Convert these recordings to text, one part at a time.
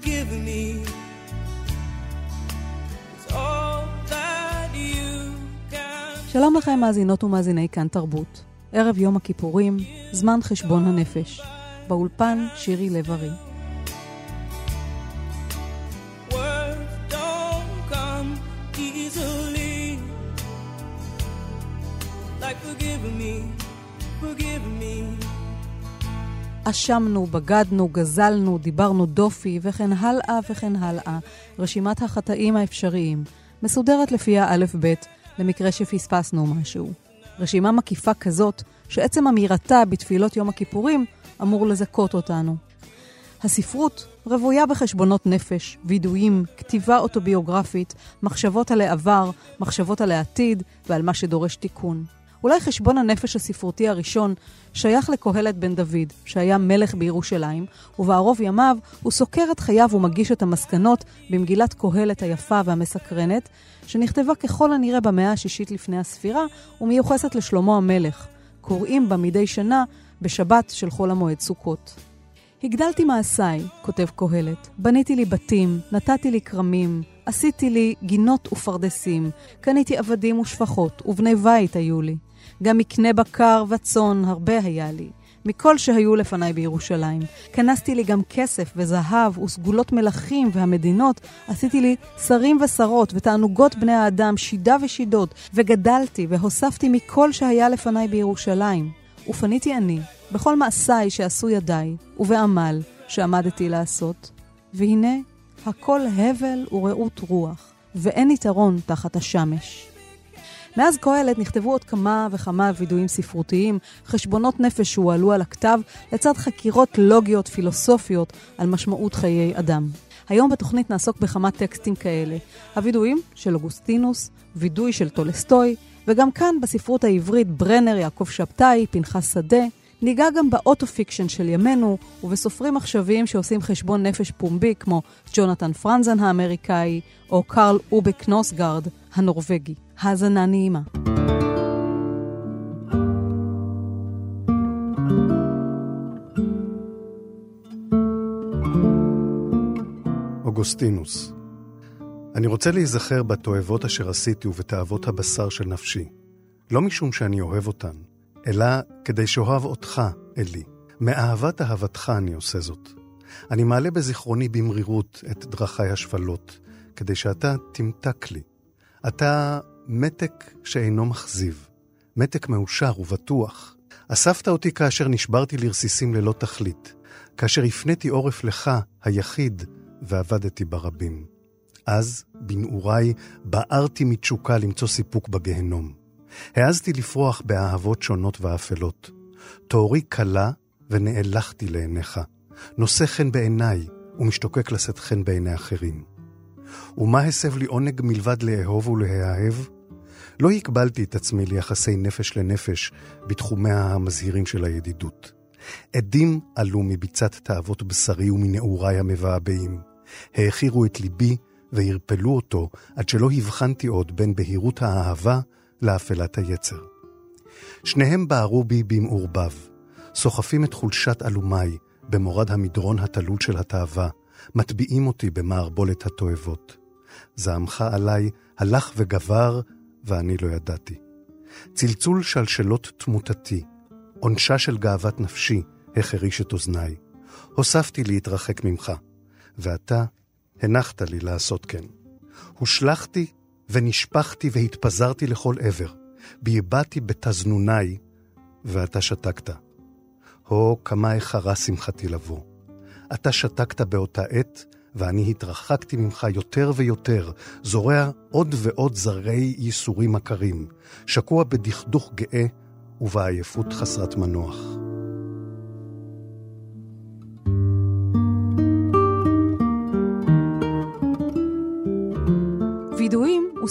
Forgive me. שלום לכם מאזינות ומאזיני כאן תרבות. ערב יום הכיפורים, זמן חשבון הנפש. באולפן שירי לב-ארי. אשמנו, בגדנו, גזלנו, דיברנו דופי, וכן הלאה וכן הלאה. רשימת החטאים האפשריים, מסודרת לפי האלף-בית, למקרה שפספסנו משהו. רשימה מקיפה כזאת, שעצם אמירתה בתפילות יום הכיפורים אמור לזכות אותנו. הספרות רוויה בחשבונות נפש, וידויים, כתיבה אוטוביוגרפית, מחשבות על העבר, מחשבות על העתיד ועל מה שדורש תיקון. אולי חשבון הנפש הספרותי הראשון שייך לקהלת בן דוד, שהיה מלך בירושלים, ובערוב ימיו הוא סוקר את חייו ומגיש את המסקנות במגילת קהלת היפה והמסקרנת, שנכתבה ככל הנראה במאה השישית לפני הספירה, ומיוחסת לשלמה המלך. קוראים בה מדי שנה בשבת של חול המועד סוכות. הגדלתי מעשיי, כותב קהלת, בניתי לי בתים, נתתי לי כרמים, עשיתי לי גינות ופרדסים, קניתי עבדים ושפחות, ובני בית היו לי. גם מקנה בקר וצאן הרבה היה לי, מכל שהיו לפניי בירושלים. כנסתי לי גם כסף וזהב וסגולות מלכים והמדינות, עשיתי לי שרים ושרות ותענוגות בני האדם, שידה ושידות, וגדלתי והוספתי מכל שהיה לפניי בירושלים. ופניתי אני, בכל מעשיי שעשו ידיי, ובעמל שעמדתי לעשות. והנה, הכל הבל ורעות רוח, ואין יתרון תחת השמש. מאז קהלת נכתבו עוד כמה וכמה וידויים ספרותיים, חשבונות נפש שהועלו על הכתב, לצד חקירות לוגיות פילוסופיות על משמעות חיי אדם. היום בתוכנית נעסוק בכמה טקסטים כאלה. הווידויים של אוגוסטינוס, וידוי של טולסטוי, וגם כאן בספרות העברית ברנר, יעקב שבתאי, פנחס שדה. ניגע גם ב auto-fiction של ימינו, ובסופרים עכשוויים שעושים חשבון נפש פומבי, כמו ג'ונתן פרנזן האמריקאי, או קרל אובה קנאוסגורד הנורבגי. האזנה נעימה. אוגוסטינוס. אני רוצה להיזכר בתועבות אשר עשיתי ובתאוות הבשר של נפשי. לא משום שאני אוהב אותן, אלא כדי שאוהב אותך, אלי. מאהבת אהבתך אני עושה זאת. אני מעלה בזיכרוני במרירות את דרכיי השפלות, כדי שאתה תמתק לי. אתה מתק שאינו מכזיב, מתק מאושר ובטוח. אספת אותי כאשר נשברתי לרסיסים ללא תכלית, כאשר הפניתי עורף לך, היחיד, ועבדתי ברבים. אז, בנעוריי, בערתי מתשוקה למצוא סיפוק בגיהנום. העזתי לפרוח באהבות שונות ואפלות. תאורי קלה ונאלחתי לעיניך. נושא חן בעיניי ומשתוקק לשאת חן בעיני אחרים. ומה הסב לי עונג מלבד לאהוב ולהאהב? לא הקבלתי את עצמי ליחסי נפש לנפש בתחומיה המזהירים של הידידות. עדים עלו מביצת תאוות בשרי ומנעוריי המבעבעים. העכירו את ליבי וערפלו אותו עד שלא הבחנתי עוד בין בהירות האהבה לאפלת היצר. שניהם בערו בי במעורבב, סוחפים את חולשת אלומיי במורד המדרון התלול של התאווה, מטביעים אותי במערבולת התועבות. זעמך עליי הלך וגבר, ואני לא ידעתי. צלצול שלשלות תמותתי, עונשה של גאוות נפשי, החריש את אוזניי. הוספתי להתרחק ממך, ואתה הנחת לי לעשות כן. הושלכתי ונשפכתי והתפזרתי לכל עבר. בהבעתי בתזנוני, ואתה שתקת. הו, כמה איחרה שמחתי לבוא. אתה שתקת באותה עת, ואני התרחקתי ממך יותר ויותר, זורע עוד ועוד זרי ייסורים עקרים, שקוע בדכדוך גאה ובעייפות חסרת מנוח.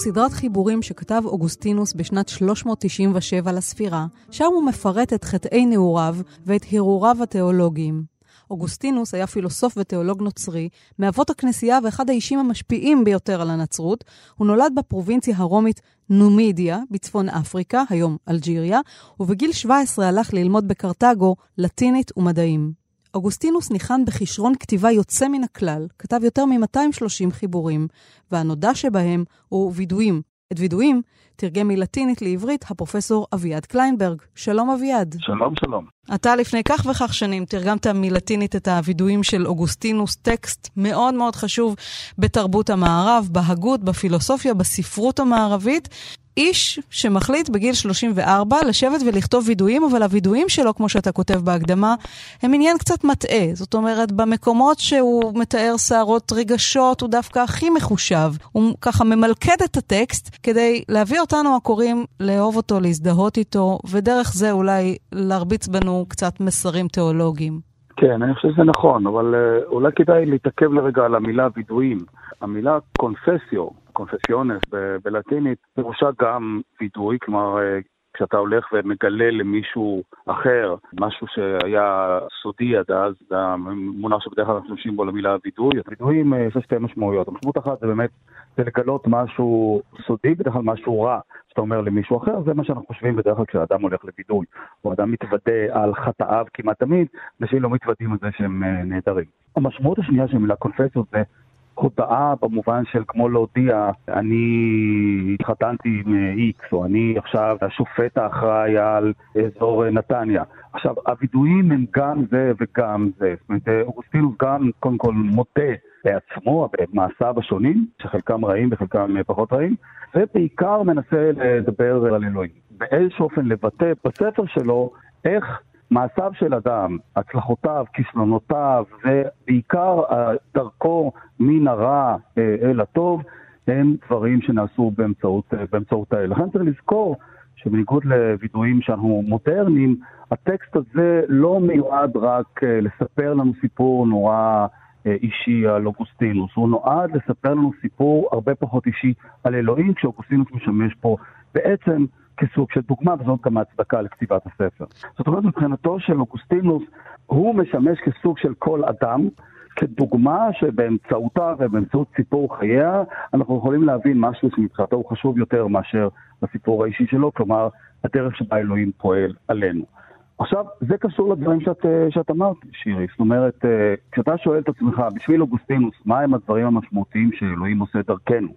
סדרת חיבורים שכתב אוגוסטינוס בשנת 397 לספירה, שם הוא מפרט את חטאי נעוריו ואת הרהוריו התיאולוגיים. אוגוסטינוס היה פילוסוף ותיאולוג נוצרי, מאבות הכנסייה ואחד האישים המשפיעים ביותר על הנצרות. הוא נולד בפרובינציה הרומית נומידיה, בצפון אפריקה, היום אלג'יריה, ובגיל 17 הלך ללמוד בקרתגו לטינית ומדעים. אוגוסטינוס ניחן בכישרון כתיבה יוצא מן הכלל, כתב יותר מ-230 חיבורים, והנודע שבהם הוא וידויים. את וידויים תרגם מלטינית לעברית הפרופסור אביעד קליינברג. שלום אביעד. שלום, שלום. אתה לפני כך וכך שנים תרגמת מלטינית את הווידויים של אוגוסטינוס, טקסט מאוד מאוד חשוב בתרבות המערב, בהגות, בפילוסופיה, בספרות המערבית. איש שמחליט בגיל 34 לשבת ולכתוב וידויים, אבל הווידויים שלו, כמו שאתה כותב בהקדמה, הם עניין קצת מטעה. זאת אומרת, במקומות שהוא מתאר סערות רגשות, הוא דווקא הכי מחושב. הוא ככה ממלכד את הטקסט כדי להביא אותנו הקוראים לאהוב אותו, להזדהות איתו, ודרך זה אולי להרביץ בנו קצת מסרים תיאולוגיים. כן, אני חושב שזה נכון, אבל uh, אולי כדאי להתעכב לרגע על המילה וידויים. המילה קונפסיו, קונפסיונס בלטינית, פירושה גם וידוי, כלומר אה, כשאתה הולך ומגלה למישהו אחר משהו שהיה סודי עד אז, זה המונח שבדרך כלל אנחנו משתמשים בו למילה וידוי. הווידויים יש לה שתי משמעויות. המשמעות אחת זה באמת, זה לגלות משהו סודי, בדרך כלל משהו רע, שאתה אומר למישהו אחר, זה מה שאנחנו חושבים בדרך כלל כשאדם הולך לוידוי, או אדם מתוודה על חטאיו כמעט תמיד, אנשים לא מתוודעים על זה שהם אה, נהדרים. המשמעות השנייה של המילה קונפסיות זה הודעה במובן של כמו להודיע, אני התחתנתי עם איקס, או אני עכשיו השופט האחראי על אזור נתניה. עכשיו, הווידויים הם גם זה וגם זה. זאת אומרת, אוגוסטינוס גם קודם כל מודה בעצמו, במעשיו השונים, שחלקם רעים וחלקם פחות רעים, ובעיקר מנסה לדבר על אלוהים. באיזשהו אופן לבטא בספר שלו איך מעשיו של אדם, הצלחותיו, כישלונותיו, ובעיקר דרכו מן הרע אה, אל הטוב, הם דברים שנעשו באמצעות, אה, באמצעות האל. לכן צריך לזכור שבניגוד לווידויים שאנחנו מודרניים, הטקסט הזה לא מיועד רק אה, לספר לנו סיפור נורא אישי על אוגוסטינוס, הוא נועד לספר לנו סיפור הרבה פחות אישי על אלוהים, כשאוגוסטינוס משמש פה בעצם כסוג של דוגמה, וזאת גם ההצדקה לכתיבת הספר. זאת אומרת, מבחינתו של אוגוסטינוס, הוא משמש כסוג של כל אדם, כדוגמה שבאמצעותה ובאמצעות סיפור חייה, אנחנו יכולים להבין משהו שמבחינתו הוא חשוב יותר מאשר הסיפור האישי שלו, כלומר, הדרך שבה אלוהים פועל עלינו. עכשיו, זה קשור לדברים שאת, שאת אמרת, שירי. זאת אומרת, כשאתה שואל את עצמך, בשביל אוגוסטינוס, מהם הדברים המשמעותיים שאלוהים עושה דרכנו?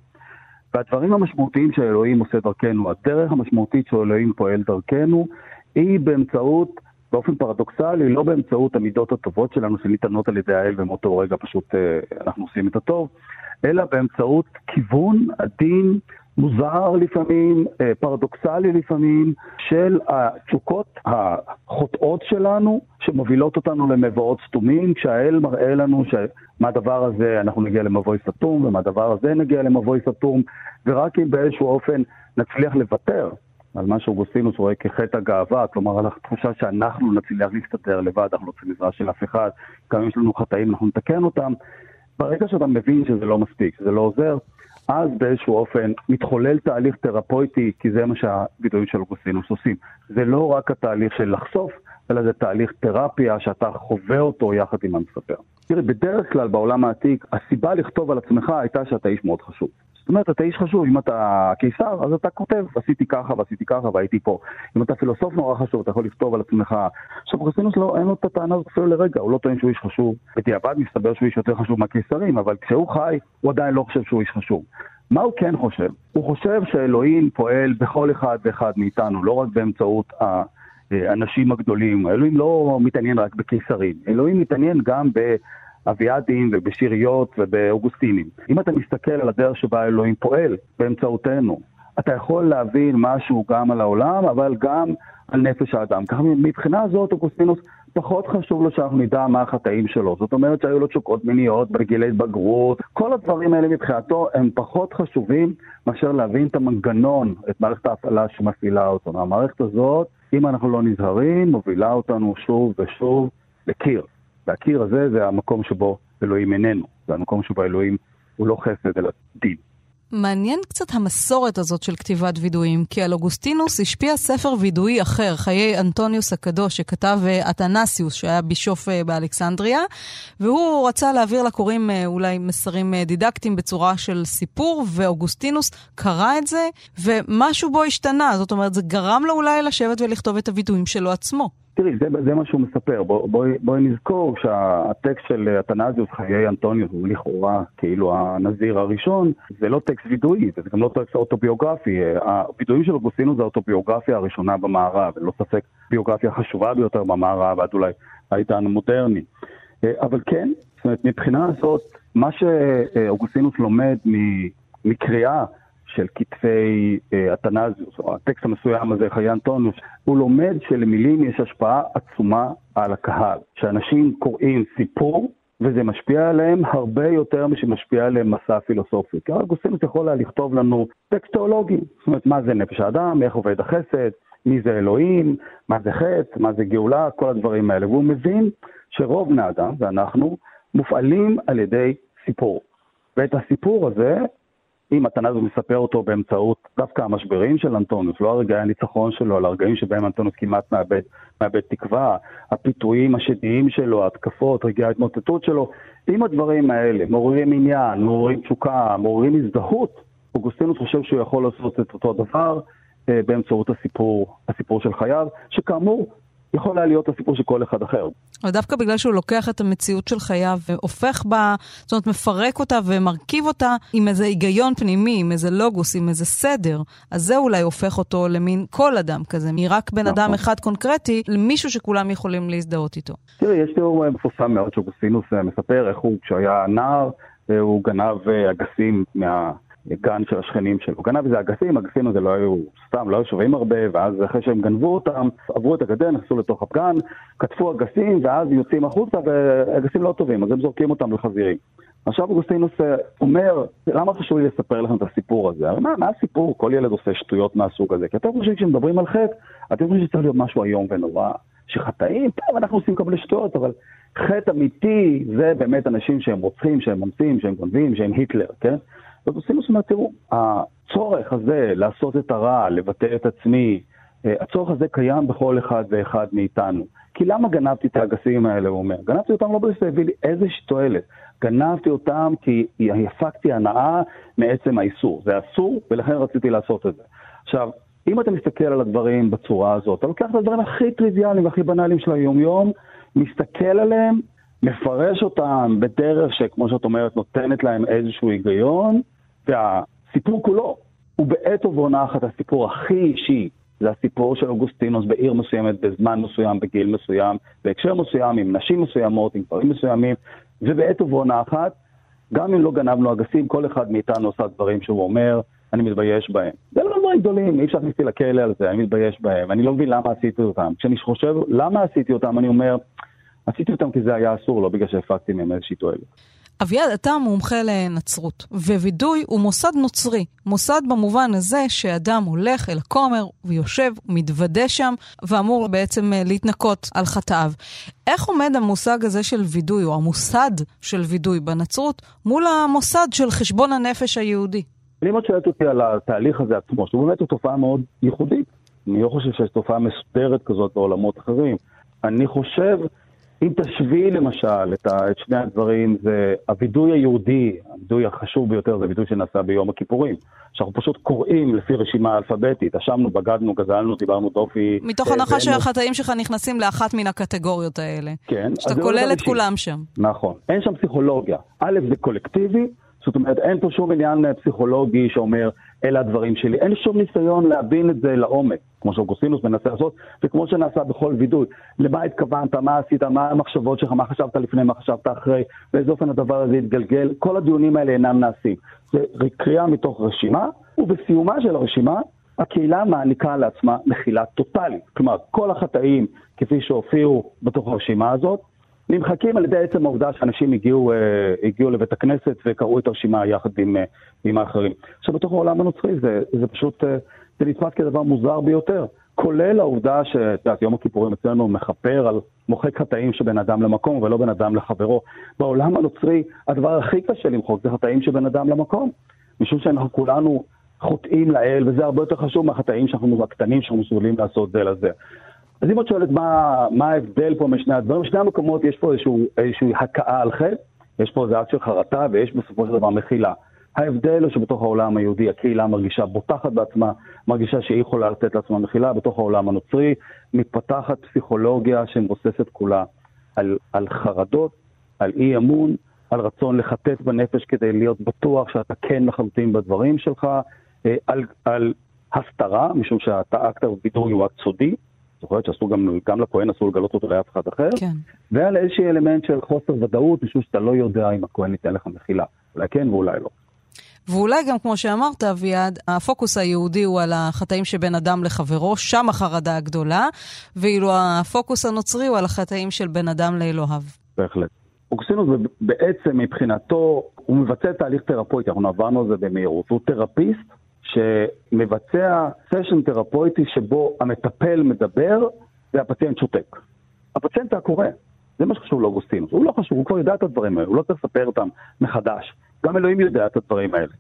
והדברים המשמעותיים שאלוהים עושה דרכנו, הדרך המשמעותית שאלוהים פועל דרכנו, היא באמצעות, באופן פרדוקסלי, לא באמצעות המידות הטובות שלנו שניתנות על ידי האל ומאותו רגע פשוט אה, אנחנו עושים את הטוב, אלא באמצעות כיוון עדין, מוזר לפעמים, אה, פרדוקסלי לפעמים, של התשוקות החוטאות שלנו, שמובילות אותנו למבואות סתומים, כשהאל מראה לנו שמהדבר הזה אנחנו נגיע למבוי סתום, ומהדבר הזה נגיע למבוי סתום, ורק אם באיזשהו אופן נצליח לוותר על מה שאוגוסטינוס רואה כחטא הגאווה, כלומר על התחושה שאנחנו נצליח להסתדר לבד, אנחנו לא צריכים עזרה של אף אחד, גם אם יש לנו חטאים אנחנו נתקן אותם. ברגע שאתה מבין שזה לא מספיק, שזה לא עוזר, אז באיזשהו אופן מתחולל תהליך תרפויטי, כי זה מה שהווידואים של אוגוסטינוס עושים. זה לא רק התהליך של לחשוף, אלא זה תהליך תרפיה שאתה חווה אותו יחד עם המספר. תראה, בדרך כלל בעולם העתיק, הסיבה לכתוב על עצמך הייתה שאתה איש מאוד חשוב. זאת אומרת, אתה איש חשוב, אם אתה קיסר, אז אתה כותב, עשיתי ככה ועשיתי ככה והייתי פה. אם אתה פילוסוף נורא חשוב, אתה יכול לכתוב על עצמך. עכשיו, אוגוסטינוס לא, אין לו את הטענה הזאת אפילו לרגע, הוא לא טוען שהוא איש חשוב. בדיעבד מסתבר שהוא איש יותר חשוב מהקיסרים, אבל כשהוא חי, הוא עדיין לא חושב שהוא איש חשוב. מה הוא כן חושב? הוא חושב שאלוהים פועל בכל אחד ואחד מאיתנו, לא רק באמצעות האנשים הגדולים. אלוהים לא מתעניין רק בקיסרים, אלוהים מתעניין גם באביעדים ובשיריות ובאוגוסטינים. אם אתה מסתכל על הדרך שבה אלוהים פועל באמצעותנו, אתה יכול להבין משהו גם על העולם, אבל גם על נפש האדם. ככה מבחינה זאת, אוגוסטינוס פחות חשוב לו שאנחנו נדע מה החטאים שלו. זאת אומרת שהיו לו תשוקות מיניות בגילי התבגרות, כל הדברים האלה מבחינתו הם פחות חשובים מאשר להבין את המנגנון, את מערכת ההפעלה שמפעילה אותו. המערכת הזאת, אם אנחנו לא נזהרים, מובילה אותנו שוב ושוב לקיר. והקיר הזה זה המקום שבו אלוהים איננו, זה המקום שבו אלוהים הוא לא חסד אלא דין. מעניין קצת המסורת הזאת של כתיבת וידויים, כי על אוגוסטינוס השפיע ספר וידואי אחר, חיי אנטוניוס הקדוש, שכתב אה, אתנסיוס, שהיה בישוף אה, באלכסנדריה, והוא רצה להעביר לקוראים אה, אולי מסרים דידקטיים בצורה של סיפור, ואוגוסטינוס קרא את זה, ומשהו בו השתנה. זאת אומרת, זה גרם לו אולי לשבת ולכתוב את הווידויים שלו עצמו. תראי, זה, זה מה שהוא מספר. בואי בוא, בוא נזכור שהטקסט של אתנזיוס, חיי אנטוניוס, הוא לכאורה כאילו הנזיר הראשון, זה לא טקסט וידואי, זה גם לא טקסט אוטוביוגרפי. הווידויים של אוגוסטינוס זה האוטוביוגרפיה הראשונה במערב, ללא ספק ביוגרפיה חשובה ביותר במערב, עד אולי העידן המודרני. אבל כן, זאת אומרת, מבחינה הזאת, מה שאוגוסטינוס לומד מקריאה של כתבי אה, אתנזיוס, או הטקסט המסוים הזה, חיי אנטוניוס, הוא לומד שלמילים יש השפעה עצומה על הקהל. שאנשים קוראים סיפור, וזה משפיע עליהם הרבה יותר משמשפיע עליהם מסע פילוסופי. כי אגוסטינוס יכול היה לכתוב לנו טקסט תיאולוגי, זאת אומרת, מה זה נפש האדם, איך עובד החסד, מי זה אלוהים, מה זה חטא, מה זה גאולה, כל הדברים האלה. והוא מבין שרוב בני אדם, ואנחנו, מופעלים על ידי סיפור. ואת הסיפור הזה אם התנ"ך מספר אותו באמצעות דווקא המשברים של אנטונוס, לא הרגעי הניצחון שלו, אלא הרגעים שבהם אנטונוס כמעט מאבד, מאבד תקווה, הפיתויים השדיים שלו, ההתקפות, רגעי ההתמוטטות שלו, אם הדברים האלה מעוררים עניין, מעוררים תשוקה, מעוררים הזדהות, אוגוסטינוס חושב שהוא יכול לעשות את אותו דבר אה, באמצעות הסיפור, הסיפור של חייו, שכאמור, יכול היה להיות הסיפור של כל אחד אחר. אבל דווקא בגלל שהוא לוקח את המציאות של חייו והופך בה, זאת אומרת, מפרק אותה ומרכיב אותה עם איזה היגיון פנימי, עם איזה לוגוס, עם איזה סדר, אז זה אולי הופך אותו למין כל אדם כזה, מרק בן נכון. אדם אחד קונקרטי, למישהו שכולם יכולים להזדהות איתו. תראי, יש תיאור מפורסם מאוד שאוגוסטינוס אה, מספר איך הוא, כשהיה נער, אה, הוא גנב אה, אגסים מה... גן של השכנים שלו. גנב איזה אגסים, האגסים הזה לא היו סתם, לא היו שווים הרבה, ואז אחרי שהם גנבו אותם, עברו את הגדר, נכנסו לתוך הפגן, קטפו אגסים, ואז יוצאים החוצה, ואגסים לא טובים, אז הם זורקים אותם לחזירים. עכשיו אוגוסטינוס אה, אומר, למה חשוב לי לספר לכם את הסיפור הזה? הרי מה, מה הסיפור? כל ילד עושה שטויות מהסוג הזה. כי אתם חושבים כשמדברים על חטא, אתם חושבים שצריך להיות משהו איום ונורא. שחטאים, טוב, אנחנו עושים כל שטויות, אבל חטא אמיתי זה באמת אנשים שהם רוצחים, שהם ממציאים, שהם גונבים, שהם היטלר, כן? אז עושים אומרת, תראו, הצורך הזה לעשות את הרע, לבטא את עצמי, אה, הצורך הזה קיים בכל אחד ואחד מאיתנו. כי למה גנבתי את האגסים האלה, הוא אומר? גנבתי אותם לא בגלל שזה הביא לי איזושהי תועלת. גנבתי אותם כי הפקתי הנאה מעצם האיסור. זה אסור, ולכן רציתי לעשות את זה. עכשיו, אם אתה מסתכל על הדברים בצורה הזאת, אתה לוקח את הדברים הכי טריוויאליים והכי בנאליים של היום-יום, מסתכל עליהם, מפרש אותם בדרך שכמו שאת אומרת, נותנת להם איזשהו היגיון, והסיפור כולו הוא בעת ובעונה אחת הסיפור הכי אישי. זה הסיפור של אוגוסטינוס בעיר מסוימת, בזמן מסוים, בגיל מסוים, בהקשר מסוים, עם נשים מסוימות, עם דברים מסוימים, ובעת ובעונה אחת, גם אם לא גנבנו אגסים, כל אחד מאיתנו עושה דברים שהוא אומר, אני מתבייש בהם. זה לא דברים גדולים, אי אפשר להכניס אותי לכלא על זה, אני מתבייש בהם, אני לא מבין למה עשיתי אותם. כשאני חושב למה עשיתי אותם, אני אומר, עשיתי אותם כי זה היה אסור, לא בגלל שהפקתי מהם איזושהי תועלת. אביעד, אתה מומחה לנצרות, ווידוי הוא מוסד נוצרי. מוסד במובן הזה שאדם הולך אל הכומר ויושב, מתוודה שם, ואמור בעצם אה, להתנקות על חטאיו. איך עומד המושג הזה של וידוי, או המוסד של וידוי בנצרות, מול המוסד של חשבון הנפש היהודי? אם את שואלת אותי על התהליך הזה עצמו, שהוא באמת תופעה מאוד ייחודית. אני לא חושב שיש תופעה מסודרת כזאת בעולמות אחרים. אני חושב אם תשווי למשל את, ה, את שני הדברים, זה הווידוי היהודי, הווידוי החשוב ביותר זה הווידוי שנעשה ביום הכיפורים. שאנחנו פשוט קוראים לפי רשימה אלפביתית, אשמנו, בגדנו, גזלנו, דיברנו דופי. מתוך הנחה שהחטאים שלך נכנסים לאחת מן הקטגוריות האלה. כן. שאתה כולל את כולם שם. נכון. אין שם פסיכולוגיה. א', זה קולקטיבי, זאת אומרת, אין פה שום עניין פסיכולוגי שאומר, אלה הדברים שלי. אין שום ניסיון להבין את זה לעומק, כמו שאוגוסטינוס מנסה לעשות, וכמו שנעשה בכל וידוי. למה התכוונת, מה עשית, מה המחשבות שלך, מה חשבת לפני, מה חשבת אחרי, באיזה אופן הדבר הזה יתגלגל. כל הדיונים האלה אינם נעשים. זה קריאה מתוך רשימה, ובסיומה של הרשימה, הקהילה מעניקה לעצמה מחילה טוטאלית. כלומר, כל החטאים, כפי שהופיעו בתוך הרשימה הזאת, נמחקים על ידי עצם העובדה שאנשים הגיעו, אה, הגיעו לבית הכנסת וקראו את הרשימה יחד עם, אה, עם האחרים. עכשיו, בתוך העולם הנוצרי זה, זה פשוט, אה, זה נתפס כדבר מוזר ביותר. כולל העובדה שאת יודעת, יום הכיפורים אצלנו מכפר על מוחק חטאים שבין אדם למקום ולא בין אדם לחברו. בעולם הנוצרי, הדבר הכי קשה למחוק זה חטאים שבין אדם למקום. משום שאנחנו כולנו חוטאים לאל, וזה הרבה יותר חשוב מהחטאים שאנחנו, הקטנים שאנחנו מסוגלים לעשות זה לזה. אז אם את שואלת מה, מה ההבדל פה משני הדברים, בשני המקומות יש פה איזשהו, איזושהי הכאה על חטא, יש פה איזה אקט של חרטה ויש בסופו של דבר מחילה. ההבדל הוא שבתוך העולם היהודי הקהילה מרגישה בוטחת בעצמה, מרגישה שהיא יכולה לתת לעצמה מחילה, בתוך העולם הנוצרי מתפתחת פסיכולוגיה שמבוססת כולה על, על חרדות, על אי אמון, על רצון לחטט בנפש כדי להיות בטוח שאתה כן לחלוטין בדברים שלך, אה, על, על הסתרה, משום שהאקט הווידוי הוא אקט סודי, זוכרת שאסור גם, גם לכהן אסור לגלות אותו לאף אחד אחר, כן. ועל איזשהו אלמנט של חוסר ודאות, משום שאתה לא יודע אם הכהן ייתן לך מחילה. אולי כן ואולי לא. ואולי גם, כמו שאמרת, אביעד, הפוקוס היהודי הוא על החטאים שבין אדם לחברו, שם החרדה הגדולה, ואילו הפוקוס הנוצרי הוא על החטאים של בין אדם לאלוהיו. בהחלט. אוגוסטינוס בעצם מבחינתו, הוא מבצע תהליך תרפויטי, אנחנו עברנו על זה במהירות. הוא תרפיסט שמבצע סשן תרפויטי שבו המטפל מדבר והפציינט שותק. הפציינט הקורא, זה מה שחשוב לאוגוסטינוס. הוא לא חשוב, הוא כבר יודע את הדברים האלה, הוא לא צריך לספר אותם מחדש. גם אלוהים יודע את הדברים האלה.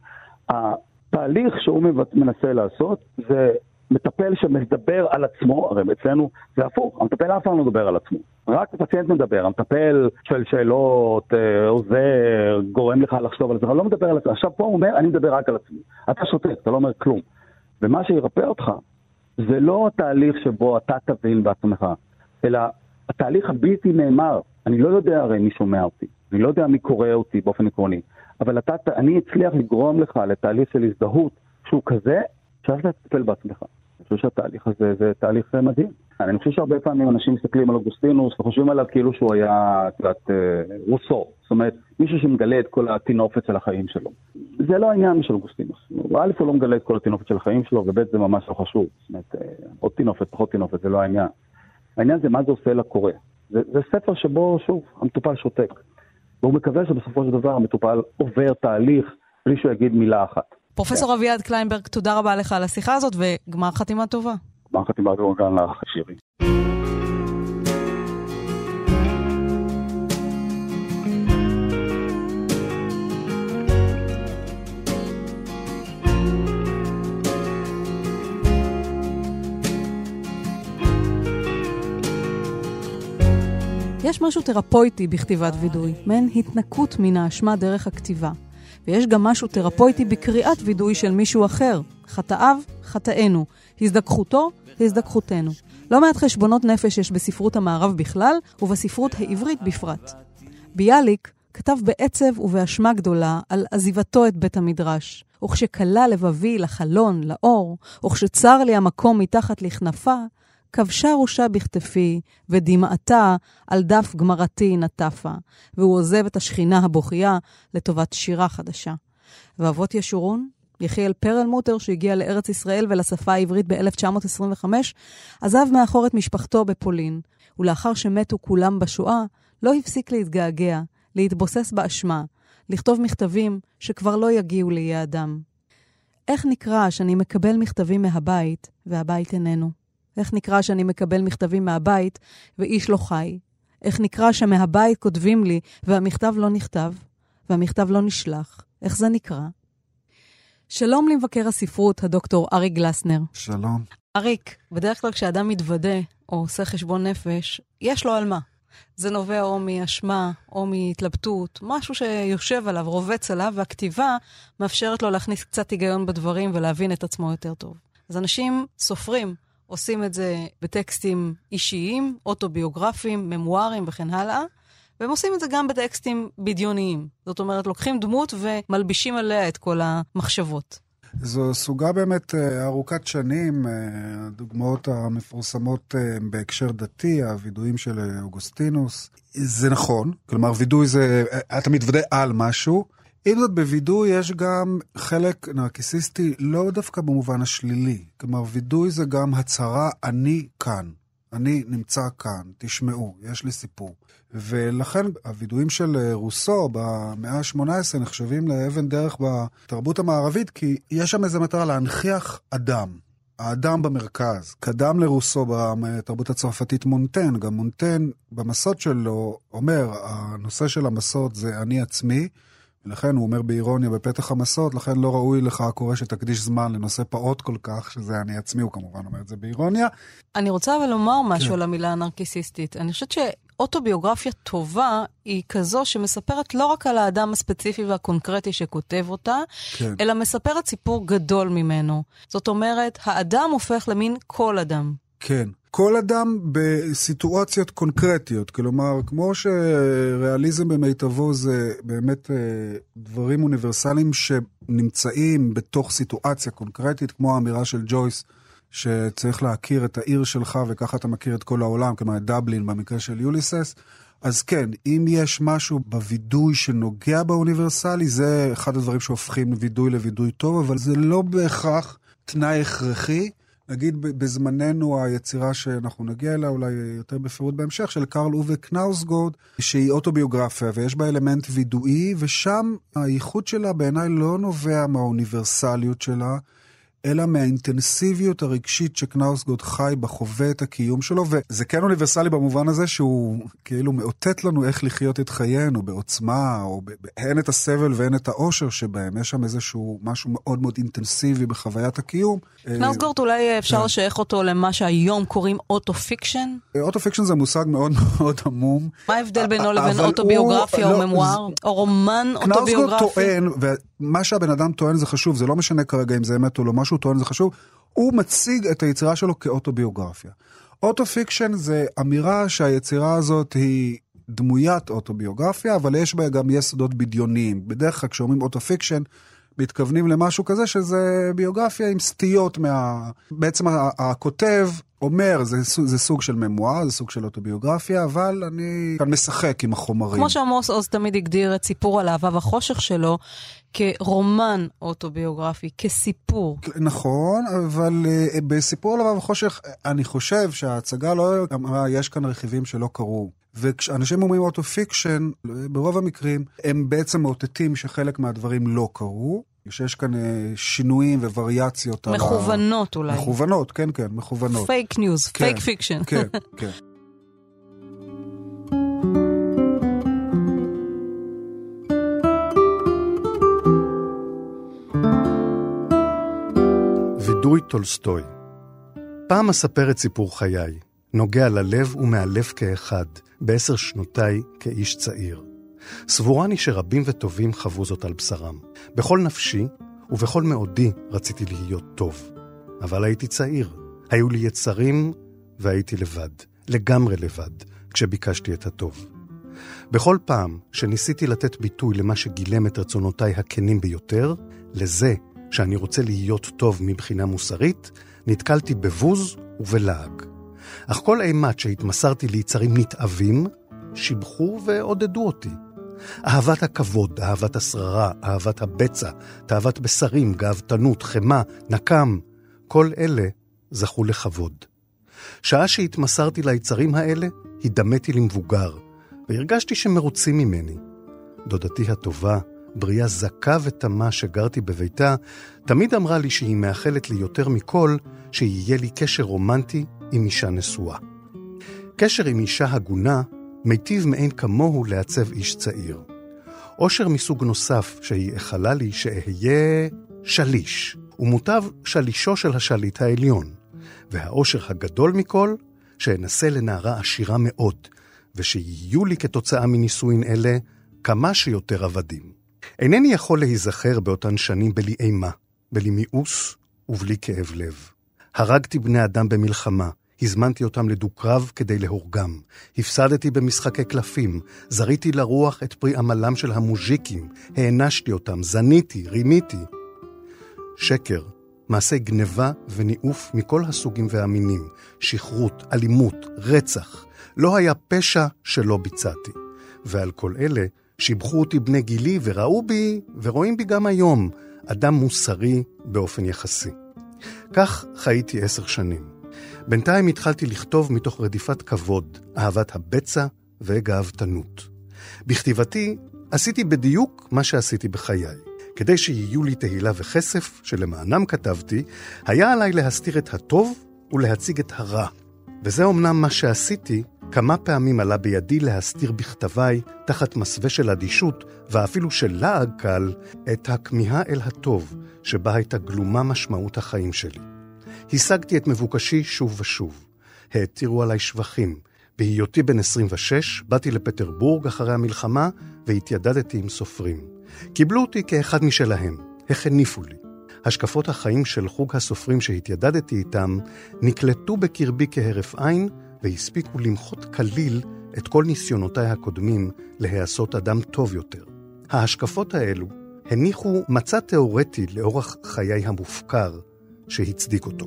התהליך שהוא מנסה לעשות זה מטפל שמדבר על עצמו, הרי אצלנו זה הפוך, המטפל אף פעם לא מדבר על עצמו. רק הפציינט מדבר, המטפל שואל שאלות, אה, עוזר, גורם לך לחשוב על אבל לא מדבר על עצמו. עכשיו פה הוא אומר, אני מדבר רק על עצמי. אתה שותק, אתה לא אומר כלום. ומה שירפא אותך, זה לא התהליך שבו אתה תבין בעצמך, אלא התהליך הבלתי נאמר. אני לא יודע הרי מי שומע אותי, אני לא יודע מי קורא אותי באופן עקרוני, אבל אתה, אני אצליח לגרום לך לתהליך של הזדהות שהוא כזה, שאתה תטפל בעצמך. אני חושב שהתהליך הזה זה תהליך מדהים. אני חושב שהרבה פעמים אנשים מסתכלים על אוגוסטינוס וחושבים עליו כאילו שהוא היה, את יודעת, אה, רוסו. זאת אומרת, מישהו שמגלה את כל הטינופת של החיים שלו. זה לא העניין של אוגוסטינוס. א', הוא לא מגלה את כל הטינופת של החיים שלו, וב', זה ממש לא חשוב. זאת אומרת, אה, עוד טינופת, פחות טינופת, זה לא העניין. העניין זה מה זה עושה לקורא. זה, זה ספר שבו, שוב, המטופל שותק. והוא מקווה שבסופו של דבר המטופל עובר תהליך בלי שהוא יגיד מילה אחת. פרופסור אביעד קליינברג, תודה רבה לך על השיחה הזאת, וגמר חתימה טובה. גמר חתימה טובה גם לך, שירי. יש משהו תרפויטי בכתיבת וידוי, מעין התנקות מן האשמה דרך הכתיבה. ויש גם משהו תרפויטי בקריאת וידוי של מישהו אחר. חטאיו, חטאינו. הזדככותו, הזדככותנו. לא מעט חשבונות נפש יש בספרות המערב בכלל, ובספרות העברית בפרט. ביאליק כתב בעצב ובאשמה גדולה על עזיבתו את בית המדרש. וכשכלה לבבי לחלון, לאור, וכשצר לי המקום מתחת לכנפה, כבשה ראשה בכתפי, ודמעתה על דף גמרתי נטפה, והוא עוזב את השכינה הבוכייה לטובת שירה חדשה. ואבות ישורון, יחיאל פרלמוטר, שהגיע לארץ ישראל ולשפה העברית ב-1925, עזב מאחור את משפחתו בפולין, ולאחר שמתו כולם בשואה, לא הפסיק להתגעגע, להתבוסס באשמה, לכתוב מכתבים שכבר לא יגיעו ליעדם. איך נקרא שאני מקבל מכתבים מהבית, והבית איננו? איך נקרא שאני מקבל מכתבים מהבית ואיש לא חי? איך נקרא שמהבית כותבים לי והמכתב לא נכתב, והמכתב לא נשלח? איך זה נקרא? שלום למבקר הספרות, הדוקטור אריק גלסנר. שלום. אריק, בדרך כלל כשאדם מתוודה או עושה חשבון נפש, יש לו על מה. זה נובע או מאשמה או מהתלבטות, משהו שיושב עליו, רובץ עליו, והכתיבה מאפשרת לו להכניס קצת היגיון בדברים ולהבין את עצמו יותר טוב. אז אנשים סופרים עושים את זה בטקסטים אישיים, אוטוביוגרפיים, ממוארים וכן הלאה, והם עושים את זה גם בטקסטים בדיוניים. זאת אומרת, לוקחים דמות ומלבישים עליה את כל המחשבות. זו סוגה באמת אה, ארוכת שנים, אה, הדוגמאות המפורסמות אה, בהקשר דתי, הווידויים של אוגוסטינוס. זה נכון, כלומר וידוי זה, אתה מתוודה על משהו. עם זאת, בווידוי יש גם חלק נרקיסיסטי לא דווקא במובן השלילי. כלומר, וידוי זה גם הצהרה, אני כאן. אני נמצא כאן, תשמעו, יש לי סיפור. ולכן הווידויים של אה, רוסו במאה ה-18 נחשבים לאבן דרך בתרבות המערבית, כי יש שם איזו מטרה להנכיח אדם. האדם במרכז. קדם לרוסו בתרבות הצרפתית מונטן, גם מונטן במסות שלו אומר, הנושא של המסות זה אני עצמי, ולכן הוא אומר באירוניה בפתח המסות, לכן לא ראוי לך הקורא שתקדיש זמן לנושא פעוט כל כך, שזה אני עצמי, הוא כמובן אומר את זה באירוניה. אני רוצה אבל לומר משהו כן. על המילה הנרקיסיסטית. אני חושבת שאוטוביוגרפיה טובה היא כזו שמספרת לא רק על האדם הספציפי והקונקרטי שכותב אותה, כן. אלא מספרת סיפור גדול ממנו. זאת אומרת, האדם הופך למין כל אדם. כן. כל אדם בסיטואציות קונקרטיות, כלומר, כמו שריאליזם במיטבו זה באמת אה, דברים אוניברסליים שנמצאים בתוך סיטואציה קונקרטית, כמו האמירה של ג'ויס, שצריך להכיר את העיר שלך וככה אתה מכיר את כל העולם, כלומר את דבלין במקרה של יוליסס. אז כן, אם יש משהו בווידוי שנוגע באוניברסלי, זה אחד הדברים שהופכים וידוי לווידוי טוב, אבל זה לא בהכרח תנאי הכרחי. נגיד בזמננו היצירה שאנחנו נגיע אליה אולי יותר בפירוט בהמשך, של קרל אובה קנאוסגורד, שהיא אוטוביוגרפיה ויש בה אלמנט וידואי, ושם הייחוד שלה בעיניי לא נובע מהאוניברסליות שלה, אלא מהאינטנסיביות הרגשית שקנאוסגורד חי בה, חווה את הקיום שלו, וזה כן אוניברסלי במובן הזה שהוא כאילו מאותת לנו איך לחיות את חיינו בעוצמה, או הן את הסבל והן את האושר שבהם. יש שם איזשהו משהו מאוד מאוד אינטנסיבי בחוויית הקיום. קנאוסגורד אולי אפשר כן. לשייך אותו למה שהיום קוראים auto-fiction? auto-fiction זה מושג מאוד מאוד עמום. מה ההבדל בינו לבין אוטוביוגרפיה או לא, ממואר? או רומן אוטוביוגרפי? קנאוסגורד טוען, ומה שהבן אדם טוען זה חשוב, זה לא משנה כרגע אם זה אמת או לא, מה שהוא טוען זה חשוב, הוא מציג את היצירה שלו כאוטוביוגרפיה. auto-fiction זה אמירה שהיצירה הזאת היא דמוית אוטוביוגרפיה, אבל יש בה גם יסודות בדיוניים. בדרך כלל כשאומרים auto-fiction, מתכוונים למשהו כזה שזה ביוגרפיה עם סטיות מה... בעצם הכותב אומר, זה, זה סוג של ממואר, זה סוג של אוטוביוגרפיה, אבל אני כאן משחק עם החומרים. כמו שעמוס עוז תמיד הגדיר את סיפור על אהבה וחושך שלו, כרומן אוטוביוגרפי, כסיפור. נכון, אבל אה, בסיפור על אהבה וחושך, אני חושב שההצגה לא אמרה, יש כאן רכיבים שלא קרו. וכשאנשים אומרים auto-fiction, ברוב המקרים, הם בעצם מאותתים שחלק מהדברים לא קרו. שיש כאן אה, שינויים ווריאציות. מכוונות ה... אולי. מכוונות, כן, כן, מכוונות. fake news, fake fiction. כן, כן. וידוי טולסטוי. פעם אספר את סיפור חיי, נוגע ללב ומאלף כאחד, בעשר שנותיי כאיש צעיר. סבורני שרבים וטובים חוו זאת על בשרם. בכל נפשי ובכל מאודי רציתי להיות טוב. אבל הייתי צעיר, היו לי יצרים והייתי לבד, לגמרי לבד, כשביקשתי את הטוב. בכל פעם שניסיתי לתת ביטוי למה שגילם את רצונותיי הכנים ביותר, לזה שאני רוצה להיות טוב מבחינה מוסרית, נתקלתי בבוז ובלעג. אך כל אימת שהתמסרתי ליצרים נתעבים, שיבחו ועודדו אותי. אהבת הכבוד, אהבת השררה, אהבת הבצע, תאוות בשרים, גאוותנות, חמא, נקם, כל אלה זכו לכבוד. שעה שהתמסרתי ליצרים האלה, הידמתי למבוגר, והרגשתי שמרוצים ממני. דודתי הטובה, בריאה זכה ותמה שגרתי בביתה, תמיד אמרה לי שהיא מאחלת לי יותר מכל שיהיה לי קשר רומנטי עם אישה נשואה. קשר עם אישה הגונה מיטיב מאין כמוהו לעצב איש צעיר. אושר מסוג נוסף שהיא איחלה לי שאהיה שליש, ומוטב שלישו של השליט העליון. והאושר הגדול מכל, שאנסה לנערה עשירה מאוד, ושיהיו לי כתוצאה מנישואין אלה כמה שיותר עבדים. אינני יכול להיזכר באותן שנים בלי אימה, בלי מיאוס ובלי כאב לב. הרגתי בני אדם במלחמה, הזמנתי אותם לדו-קרב כדי להורגם. הפסדתי במשחקי קלפים, זריתי לרוח את פרי עמלם של המוז'יקים, הענשתי אותם, זניתי, רימיתי. שקר, מעשי גניבה וניאוף מכל הסוגים והמינים, שכרות, אלימות, רצח. לא היה פשע שלא ביצעתי. ועל כל אלה שיבחו אותי בני גילי וראו בי, ורואים בי גם היום, אדם מוסרי באופן יחסי. כך חייתי עשר שנים. בינתיים התחלתי לכתוב מתוך רדיפת כבוד, אהבת הבצע וגאוותנות. בכתיבתי עשיתי בדיוק מה שעשיתי בחיי. כדי שיהיו לי תהילה וכסף, שלמענם כתבתי, היה עליי להסתיר את הטוב ולהציג את הרע. וזה אמנם מה שעשיתי, כמה פעמים עלה בידי להסתיר בכתביי, תחת מסווה של אדישות, ואפילו של לעג קל, את הכמיהה אל הטוב, שבה הייתה גלומה משמעות החיים שלי. השגתי את מבוקשי שוב ושוב. העתירו עליי שבחים. בהיותי בן 26, באתי לפטרבורג אחרי המלחמה והתיידדתי עם סופרים. קיבלו אותי כאחד משלהם, החניפו לי. השקפות החיים של חוג הסופרים שהתיידדתי איתם נקלטו בקרבי כהרף עין והספיקו למחות כליל את כל ניסיונותיי הקודמים להיעשות אדם טוב יותר. ההשקפות האלו הניחו מצע תאורטי לאורח חיי המופקר שהצדיק אותו.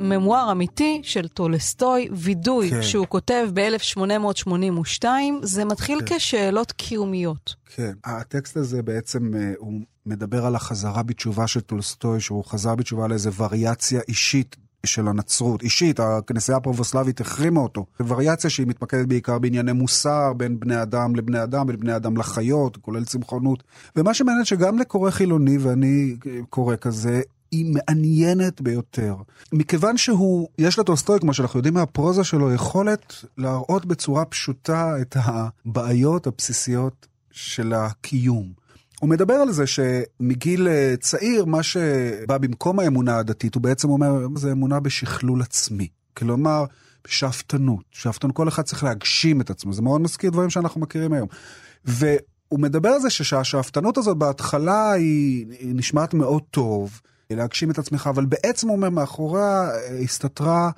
ממואר אמיתי של טולסטוי, וידוי, כן. שהוא כותב ב-1882, זה מתחיל כן. כשאלות קיומיות. כן, הטקסט הזה בעצם, אה, הוא מדבר על החזרה בתשובה של טולסטוי, שהוא חזר בתשובה לאיזה וריאציה אישית של הנצרות. אישית, הכנסייה הפרבוסלבית החרימה אותו. וריאציה שהיא מתמקדת בעיקר בענייני מוסר, בין בני אדם לבני אדם, בין בני אדם לחיות, כולל צמחונות. ומה שמעניין שגם לקורא חילוני, ואני אה, קורא כזה, היא מעניינת ביותר. מכיוון שהוא, יש לטולסטוי, כמו שאנחנו יודעים מהפרוזה שלו, יכולת להראות בצורה פשוטה את הבעיות הבסיסיות של הקיום. הוא מדבר על זה שמגיל אה, צעיר, מה שבא במקום האמונה הדתית, הוא בעצם אומר, זה אמונה בשכלול עצמי. כלומר, בשאפתנות. שאפתנות, כל אחד צריך להגשים את עצמו. זה מאוד מזכיר דברים שאנחנו מכירים היום. והוא מדבר על זה שהשאפתנות הזאת בהתחלה היא, היא נשמעת מאוד טוב, להגשים את עצמך, אבל בעצם הוא אומר, מאחוריה אה, הסתתרה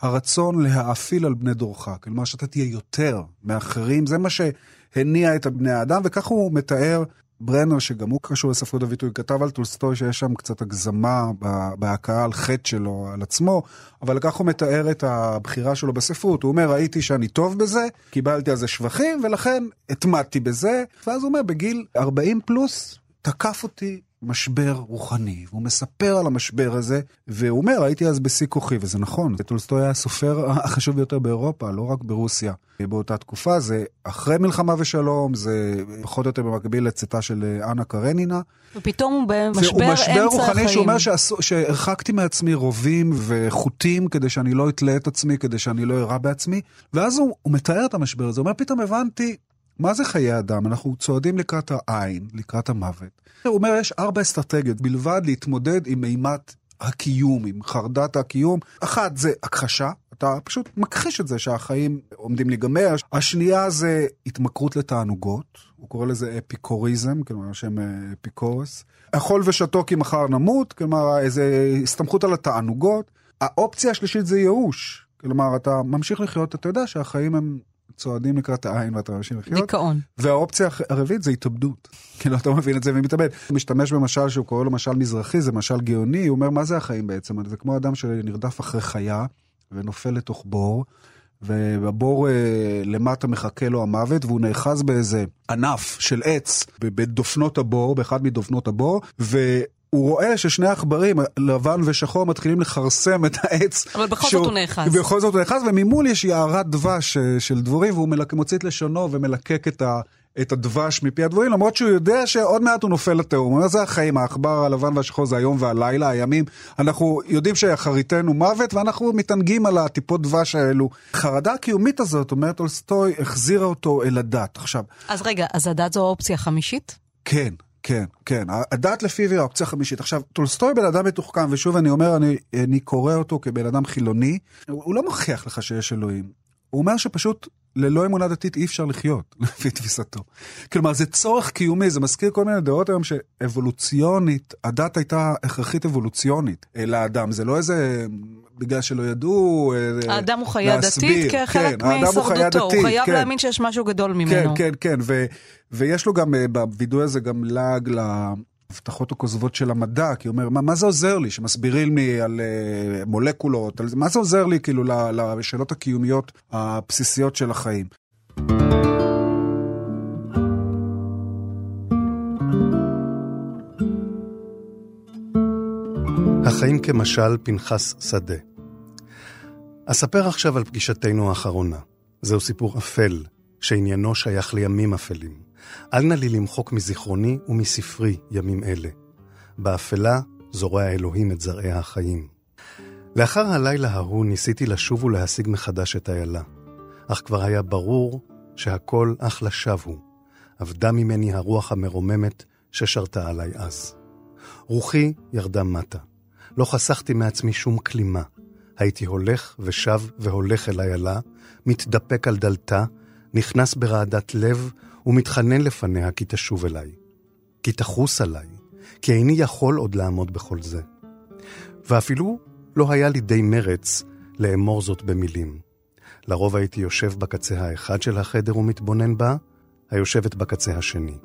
הרצון להאפיל על בני דורך. כלומר, שאתה תהיה יותר מאחרים, זה מה שהניע את בני האדם, וכך הוא מתאר ברנר, שגם הוא קשור לספרות הווידוי, כתב על טולסטוי שיש שם קצת הגזמה בהכאה על חטא שלו, על עצמו, אבל כך הוא מתאר את הבחירה שלו בספרות. הוא אומר, ראיתי שאני טוב בזה, קיבלתי על זה שבחים, ולכן התמדתי בזה, ואז הוא אומר, בגיל 40 פלוס, תקף אותי משבר רוחני, והוא מספר על המשבר הזה, והוא אומר, הייתי אז בשיא כוחי, וזה נכון, טולסטוי היה הסופר החשוב ביותר באירופה, לא רק ברוסיה. באותה תקופה, זה אחרי מלחמה ושלום, זה פחות או יותר במקביל לצאתה של אנה קרנינה. ופתאום הוא במשבר הוא אמצע משבר החיים. רוחני שאומר שעשו- שהרחקתי מעצמי רובים וחוטים כדי שאני לא אתלה את עצמי, כדי שאני לא אירע בעצמי, ואז הוא, הוא מתאר את המשבר הזה, הוא אומר, פתאום הבנתי, מה זה חיי אדם? אנחנו צועדים לקראת העין, לקראת המוות. הוא אומר, יש ארבע אסטרטגיות בלבד להתמודד עם אימת הקיום, עם חרדת הקיום. אחת זה הכחשה, אתה פשוט מכחיש את זה שהחיים עומדים להיגמר. השנייה זה התמכרות לתענוגות, הוא קורא לזה אפיקוריזם, כלומר שם אה, אפיקורס. אכול ושתו כי מחר נמות, כלומר איזה הסתמכות על התענוגות. האופציה השלישית זה ייאוש, כלומר אתה ממשיך לחיות, אתה יודע שהחיים הם צועדים לקראת העין ואתה ממשיך לחיות. דיכאון. והאופציה הרביעית זה התאבדות. כאילו, אתה מבין את זה ומתאבד. הוא משתמש במשל שהוא קורא לו משל מזרחי, זה משל גאוני, הוא אומר, מה זה החיים בעצם? זה כמו אדם שנרדף אחרי חיה ונופל לתוך בור, ובבור אה, למטה מחכה לו המוות, והוא נאחז באיזה ענף של עץ בדופנות הבור, באחד מדופנות הבור, ו... הוא רואה ששני העכברים, לבן ושחור, מתחילים לכרסם את העץ. אבל בכל שהוא- זאת הוא נאחז. בכל זאת הוא נאחז, וממול יש יערת דבש אה, של דבורים, והוא מלק... מוציא את לשונו ומלקק את, ה... את הדבש מפי הדבורים, למרות שהוא יודע שעוד מעט הוא נופל לתהום. הוא אומר, זה החיים, העכבר הלבן והשחור זה היום והלילה, הימים. אנחנו יודעים שאחריתנו מוות, ואנחנו מתענגים על הטיפות דבש האלו. חרדה הקיומית הזאת, אומר טולסטוי, החזירה אותו אל הדת. עכשיו, אז רגע, אז הדת זו האופציה החמישית? כן, כן, כן. הדת לפיו היא האופציה החמישית. עכשיו, טולסטוי בן אדם מתוחכם, ושוב אני אומר, אני, אני קורא אותו כבן אדם חילוני, הוא הוא לא מוכיח לך שיש אלוהים. הוא אומר שפשוט ללא אמונה דתית אי אפשר לחיות, לפי תפיסתו. כלומר, זה צורך קיומי, זה מזכיר כל מיני דעות היום שאבולוציונית, הדת הייתה הכרחית אבולוציונית לאדם, זה לא איזה, בגלל שלא ידעו אה, האדם הוא חיה להסביר. דתית כחלק כן, הוא חיה מהישרדותו, הוא דתית, חייב כן. להאמין שיש משהו גדול ממנו. כן, כן, כן, ו, ויש לו גם אה, בווידוי הזה גם לעג להבטחות הכוזבות של המדע, כי הוא אומר, מה, מה זה עוזר לי שמסבירים לי על uh, מולקולות, על? מה זה עוזר לי כאילו ל- לשאלות הקיומיות הבסיסיות של החיים? החיים כמשל פנחס שדה. אספר עכשיו על פגישתנו האחרונה. זהו סיפור אפל, שעניינו שייך לימים אפלים. אל נא לי למחוק מזיכרוני ומספרי ימים אלה. באפלה זורע אלוהים את זרעי החיים. לאחר הלילה ההוא ניסיתי לשוב ולהשיג מחדש את איילה, אך כבר היה ברור שהכל אך לשווא הוא. אבדה ממני הרוח המרוממת ששרתה עליי אז. רוחי ירדה מטה. לא חסכתי מעצמי שום כלימה. הייתי הולך ושב והולך אל איילה, מתדפק על דלתה, נכנס ברעדת לב ומתחנן לפניה כי תשוב אליי. כי תחוס עליי, כי איני יכול עוד לעמוד בכל זה. ואפילו לא היה לי די מרץ לאמור זאת במילים. לרוב הייתי יושב בקצה האחד של החדר ומתבונן בה, היושבת בקצה השני.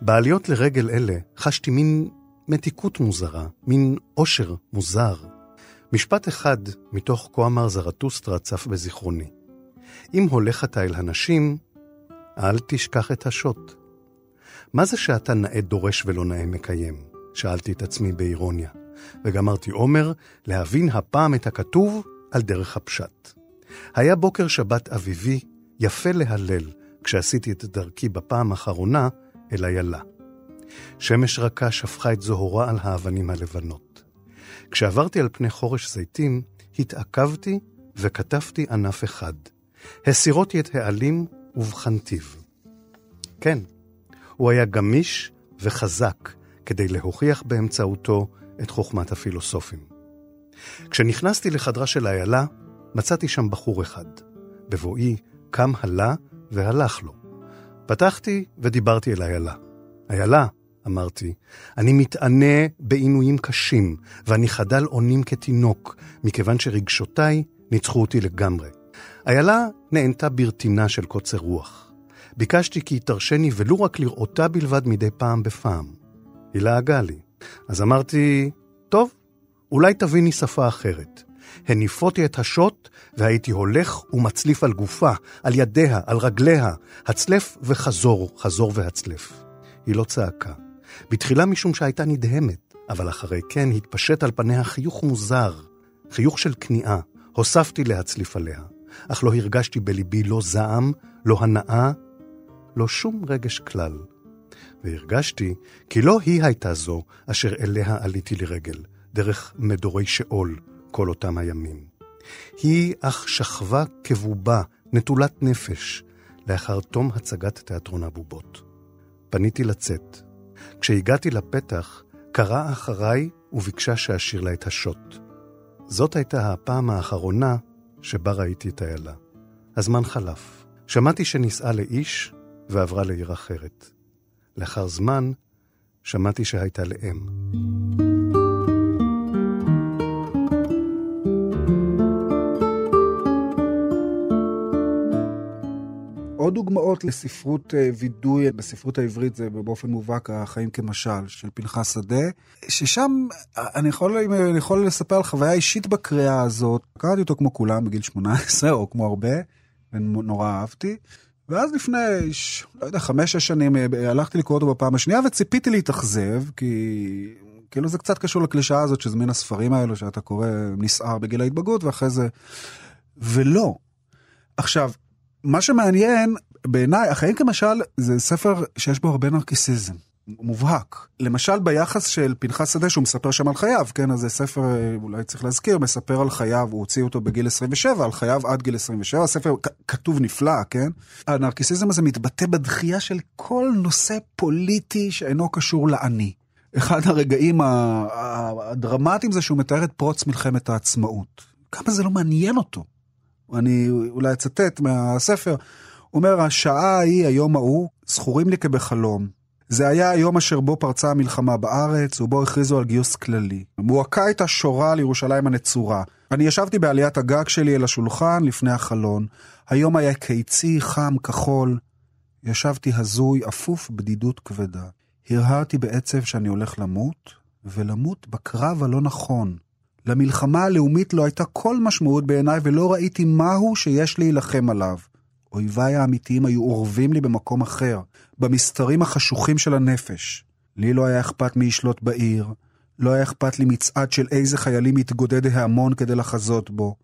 בעליות לרגל אלה חשתי מין מתיקות מוזרה, מין עושר מוזר. משפט אחד מתוך כה אמר זרטוסטרה צף בזיכרוני. אם הולך אתה אל הנשים, אל תשכח את השוט. מה זה שאתה נאה דורש ולא נאה מקיים? שאלתי את עצמי באירוניה, וגמרתי אומר להבין הפעם את הכתוב על דרך הפשט. היה בוקר שבת אביבי, יפה להלל, כשעשיתי את דרכי בפעם האחרונה אל איילה. שמש רכה שפכה את זוהרה על האבנים הלבנות. כשעברתי על פני חורש זיתים, התעכבתי וכתבתי ענף אחד. הסירותי את העלים ובחנתיו. כן, הוא היה גמיש וחזק כדי להוכיח באמצעותו את חוכמת הפילוסופים. כשנכנסתי לחדרה של איילה, מצאתי שם בחור אחד. בבואי קם הלה והלך לו. פתחתי ודיברתי אל איילה. איילה, אמרתי, אני מתענה בעינויים קשים, ואני חדל אונים כתינוק, מכיוון שרגשותיי ניצחו אותי לגמרי. איילה נענתה ברטינה של קוצר רוח. ביקשתי כי תרשני ולו רק לראותה בלבד מדי פעם בפעם. היא לעגה לי. אז אמרתי, טוב, אולי תביני שפה אחרת. הניפותי את השוט, והייתי הולך ומצליף על גופה, על ידיה, על רגליה, הצלף וחזור, חזור והצלף. היא לא צעקה. בתחילה משום שהייתה נדהמת, אבל אחרי כן התפשט על פניה חיוך מוזר, חיוך של כניעה. הוספתי להצליף עליה, אך לא הרגשתי בליבי לא זעם, לא הנאה, לא שום רגש כלל. והרגשתי כי לא היא הייתה זו אשר אליה עליתי לרגל, דרך מדורי שאול כל אותם הימים. היא אך שכבה כבובה, נטולת נפש, לאחר תום הצגת תיאטרון הבובות. פניתי לצאת. כשהגעתי לפתח, קראה אחריי וביקשה שאשאיר לה את השוט. זאת הייתה הפעם האחרונה שבה ראיתי את איילה. הזמן חלף. שמעתי שנישאה לאיש ועברה לעיר אחרת. לאחר זמן, שמעתי שהייתה לאם. עוד דוגמאות לספרות אה, וידוי, בספרות העברית זה באופן מובהק החיים כמשל של פנחס שדה, ששם אה, אני יכול, אם אני יכול לספר על חוויה אישית בקריאה הזאת, קראתי אותו כמו כולם בגיל 18 או כמו הרבה, ונורא אהבתי. ואז לפני, לא יודע, חמש-שש שנים אה, הלכתי לקרוא אותו בפעם השנייה וציפיתי להתאכזב, כי כאילו זה קצת קשור לקלישאה הזאת שזה מן הספרים האלו שאתה קורא נסער בגיל ההתבגרות ואחרי זה... ולא. עכשיו, מה שמעניין, בעיניי, החיים כמשל, זה ספר שיש בו הרבה נרקיסיזם. מובהק. למשל ביחס של פנחס שדה שהוא מספר שם על חייו, כן, אז זה ספר, אה, אולי צריך להזכיר, מספר על חייו, הוא הוציא אותו בגיל 27, על חייו עד גיל 27, הספר כתוב נפלא, כן? הנרקיסיזם הזה מתבטא בדחייה של כל נושא פוליטי שאינו קשור לעני. אחד הרגעים הדרמטיים זה שהוא מתאר את פרוץ מלחמת העצמאות. כמה זה לא מעניין אותו. אני אולי אצטט מהספר, אומר, השעה ההיא, היום ההוא, זכורים לי כבחלום. זה היה היום אשר בו פרצה המלחמה בארץ, ובו הכריזו על גיוס כללי. מועקה הייתה שורה על ירושלים הנצורה. אני ישבתי בעליית הגג שלי אל השולחן לפני החלון. היום היה קיצי, חם, כחול. ישבתי הזוי, אפוף בדידות כבדה. הרהרתי בעצב שאני הולך למות, ולמות בקרב הלא נכון. למלחמה הלאומית לא הייתה כל משמעות בעיניי, ולא ראיתי מהו שיש להילחם עליו. אויביי האמיתיים היו אורבים לי במקום אחר, במסתרים החשוכים של הנפש. לי לא היה אכפת מי ישלוט בעיר, לא היה אכפת לי מצעד של איזה חיילים יתגודד ההמון כדי לחזות בו.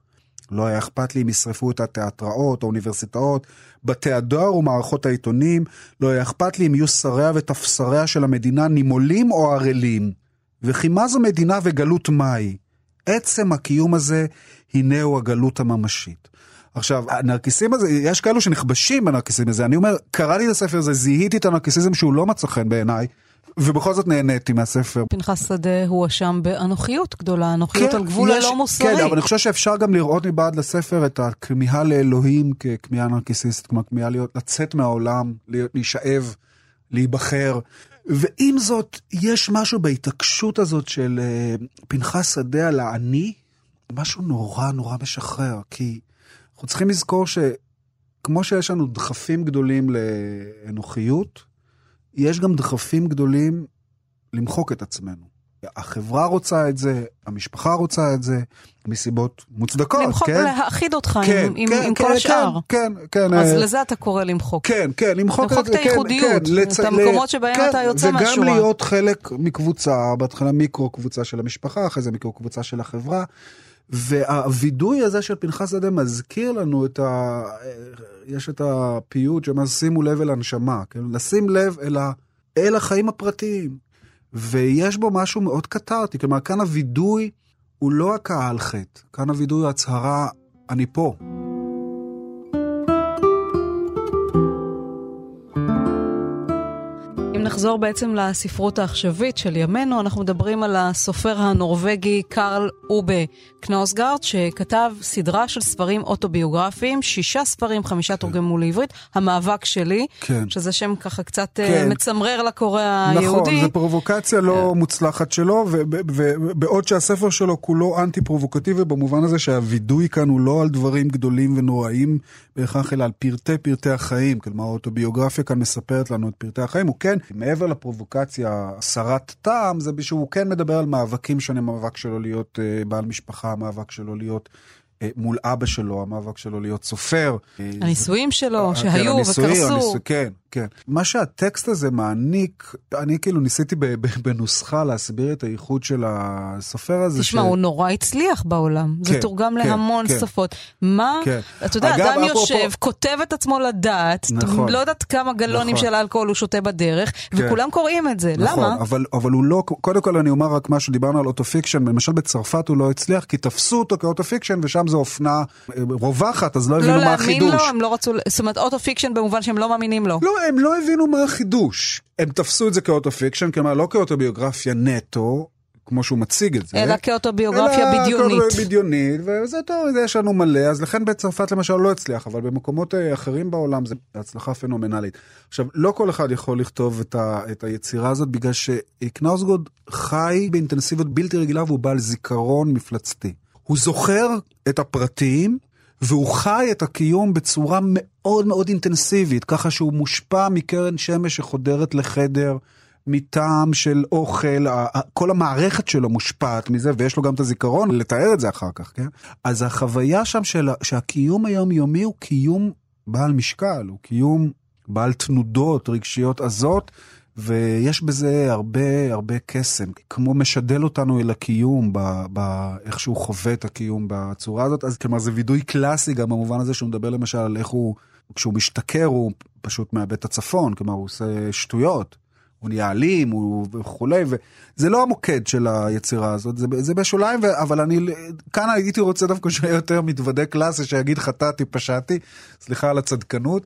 לא היה אכפת לי אם ישרפו את התיאטראות, האוניברסיטאות, בתי הדואר ומערכות העיתונים, לא היה אכפת לי אם יהיו שריה ותפסריה של המדינה נימולים או ערלים. וכי מה זו מדינה וגלות מהי? עצם הקיום הזה, הנהו הגלות הממשית. עכשיו, הנרקיסים הזה, יש כאלו שנכבשים בנרקיסים הזה, אני אומר, קראתי את הספר הזה, זיהיתי את הנרקיסיזם שהוא לא מצא חן בעיניי, ובכל זאת נהניתי מהספר. פנחס שדה הואשם באנוכיות גדולה, אנוכיות כן, על גבול יש- הלא מוסרי. כן, אבל אני חושב שאפשר גם לראות מבעד לספר את הכמיהה לאלוהים ככמיהה נרקיסיסטית, כלומר כמיהה להיות, לצאת מהעולם, להיות, להישאב, להיבחר. ועם זאת, יש משהו בהתעקשות הזאת של אה, פנחס שדה על האני, משהו נורא נורא משחרר, כי אנחנו צריכים לזכור שכמו שיש לנו דחפים גדולים לאנוכיות, יש גם דחפים גדולים למחוק את עצמנו. החברה רוצה את זה, המשפחה רוצה את זה, מסיבות מוצדקות, למחוק כן? ולהאחיד אותך כן, עם, כן, עם כן, כל השאר. כן, כן, כן. אז אה, לזה אתה קורא למחוק. כן, כן, למחוק, למחוק את כן, הייחודיות, כן, לצ- את המקומות שבהם כן, אתה יוצא מהשורה. וגם להיות חלק מקבוצה, בהתחלה מיקרו קבוצה של המשפחה, אחרי זה מיקרו קבוצה של החברה. והווידוי הזה של פנחס שדה מזכיר לנו את ה... יש את הפיוט שאומר שימו לב אל הנשמה, כן? לשים לב אל, ה... אל החיים הפרטיים. ויש בו משהו מאוד קטרטי, כלומר כאן הווידוי הוא לא הקהה על חטא, כאן הווידוי הוא הצהרה, אני פה. נחזור בעצם לספרות העכשווית של ימינו, אנחנו מדברים על הסופר הנורבגי קרל אובה קנוסגרד, שכתב סדרה של ספרים אוטוביוגרפיים, שישה ספרים, חמישה תורגמו לעברית, המאבק שלי, כן. שזה שם ככה קצת כן. כן. מצמרר לקורא היהודי. נכון, זו פרובוקציה לא מוצלחת שלו, ובעוד שהספר שלו כולו אנטי פרובוקטיבי במובן הזה שהווידוי כאן הוא לא על דברים גדולים ונוראים בהכרח, אלא על פרטי פרטי החיים. כלומר, האוטוביוגרפיה כאן מספרת לנו את פרטי החיים. הוא כן, מעבר לפרובוקציה סרת טעם, זה שהוא כן מדבר על מאבקים שונים, המאבק שלו להיות אה, בעל משפחה, המאבק שלו להיות... אה, מול אבא שלו, המאבק שלו להיות סופר. אה, הנישואים שלו, כן, שהיו הנישואי, וקרסו. הנישואי, כן, כן. מה שהטקסט הזה מעניק, אני כאילו ניסיתי בנוסחה להסביר את הייחוד של הסופר הזה. תשמע, הוא נורא הצליח בעולם. זה כן, תורגם כן, להמון כן. שפות. מה, כן. אתה יודע, אגב, אדם אפרופו- יושב, כותב את עצמו לדעת, נכון. לא יודעת כמה גלונים נכון. של אלכוהול הוא שותה בדרך, כן. וכולם קוראים את זה. נכון, למה? אבל, אבל הוא לא, קודם כל אני אומר רק משהו, דיברנו על auto-fiction, למשל בצרפת הוא לא הצליח, כי תפסו אותו כ auto-fiction, ושם זו אופנה אה, רווחת, אז לא הבינו לא מה להאמין החידוש. לו, הם לא רצו, זאת אומרת, auto-fiction במובן שהם לא מאמינים לו. לא, הם לא הבינו מה החידוש. הם תפסו את זה כ auto-fiction, כלומר לא כאוטוביוגרפיה נטו, כמו שהוא מציג את זה. אלא כאוטוביוגרפיה אלא בדיונית. כאוטו- בדיונית, וזה טוב, זה יש לנו מלא, אז לכן בצרפת למשל לא הצליח, אבל במקומות אה, אחרים בעולם זה הצלחה פנומנלית. עכשיו, לא כל אחד יכול לכתוב את, ה, את היצירה הזאת, בגלל שקנאוסגורד חי באינטנסיביות בלתי רגילה והוא בעל זיכרון מפלצתי. הוא זוכר את הפרטים, והוא חי את הקיום בצורה מאוד מאוד אינטנסיבית, ככה שהוא מושפע מקרן שמש שחודרת לחדר. מטעם של אוכל, כל המערכת שלו מושפעת מזה, ויש לו גם את הזיכרון לתאר את זה אחר כך, כן? אז החוויה שם של שהקיום היומיומי הוא קיום בעל משקל, הוא קיום בעל תנודות רגשיות עזות, ויש בזה הרבה הרבה קסם, כמו משדל אותנו אל הקיום, ב- ב- איך שהוא חווה את הקיום בצורה הזאת, אז כלומר זה וידוי קלאסי גם במובן הזה שהוא מדבר למשל על איך הוא, כשהוא משתכר הוא פשוט מאבד את הצפון, כלומר הוא עושה שטויות. הוא נהיה אלים הוא וכולי, וזה לא המוקד של היצירה הזאת, זה, זה בשוליים, ו- אבל אני כאן הייתי רוצה דווקא שיהיה יותר מתוודה קלאסי שיגיד חטאתי, פשעתי, סליחה על הצדקנות.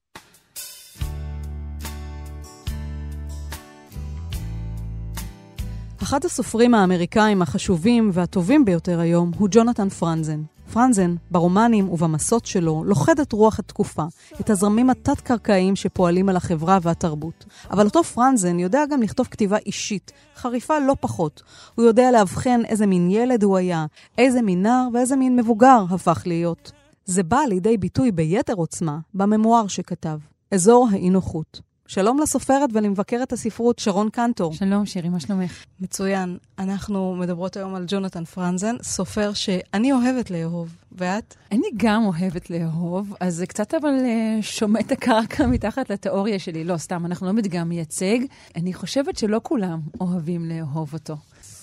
אחד הסופרים האמריקאים החשובים והטובים ביותר היום הוא ג'ונתן פרנזן. פרנזן, ברומנים ובמסות שלו, לוכד את רוח התקופה, את הזרמים התת-קרקעיים שפועלים על החברה והתרבות. אבל אותו פרנזן יודע גם לכתוב כתיבה אישית, חריפה לא פחות. הוא יודע לאבחן איזה מין ילד הוא היה, איזה מין נער ואיזה מין מבוגר הפך להיות. זה בא לידי ביטוי ביתר עוצמה בממואר שכתב, אזור האי-נוחות. שלום לסופרת ולמבקרת הספרות שרון קנטור. שלום, שירי, מה שלומך? מצוין. אנחנו מדברות היום על ג'ונתן פרנזן, סופר שאני אוהבת לאהוב. ואת? אני גם אוהבת לאהוב, אז זה קצת אבל uh, שומט הקרקע מתחת לתיאוריה שלי. לא, סתם, אנחנו לא מדגם מייצג. אני חושבת שלא כולם אוהבים לאהוב אותו.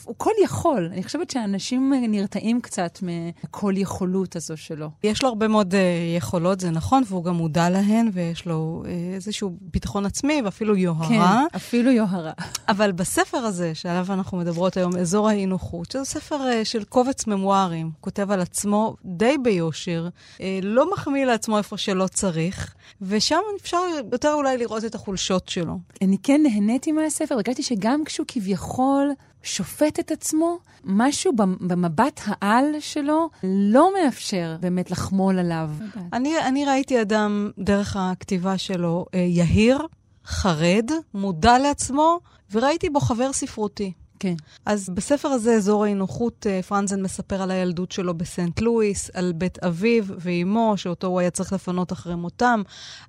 הוא כל יכול. אני חושבת שאנשים נרתעים קצת מכל יכולות הזו שלו. יש לו הרבה מאוד uh, יכולות, זה נכון, והוא גם מודע להן, ויש לו uh, איזשהו ביטחון עצמי, ואפילו יוהרה. כן, אפילו יוהרה. אבל בספר הזה, שעליו אנחנו מדברות היום, אזור האי-נוחות, שזה ספר uh, של קובץ ממוארים, כותב על עצמו די ביושר, uh, לא מחמיא לעצמו איפה שלא צריך, ושם אפשר יותר אולי לראות את החולשות שלו. אני כן נהניתי מהספר, הרגשתי שגם כשהוא כביכול שופט את עצמו, משהו במבט העל שלו לא מאפשר באמת לחמול עליו. אני, אני ראיתי אדם, דרך הכתיבה שלו, אה, יהיר, חרד, מודע לעצמו, וראיתי בו חבר ספרותי. כן. אז בספר הזה, אזור האי-נוחות, אה, פרנזן מספר על הילדות שלו בסנט לואיס, על בית אביו ואימו, שאותו הוא היה צריך לפנות אחרי מותם,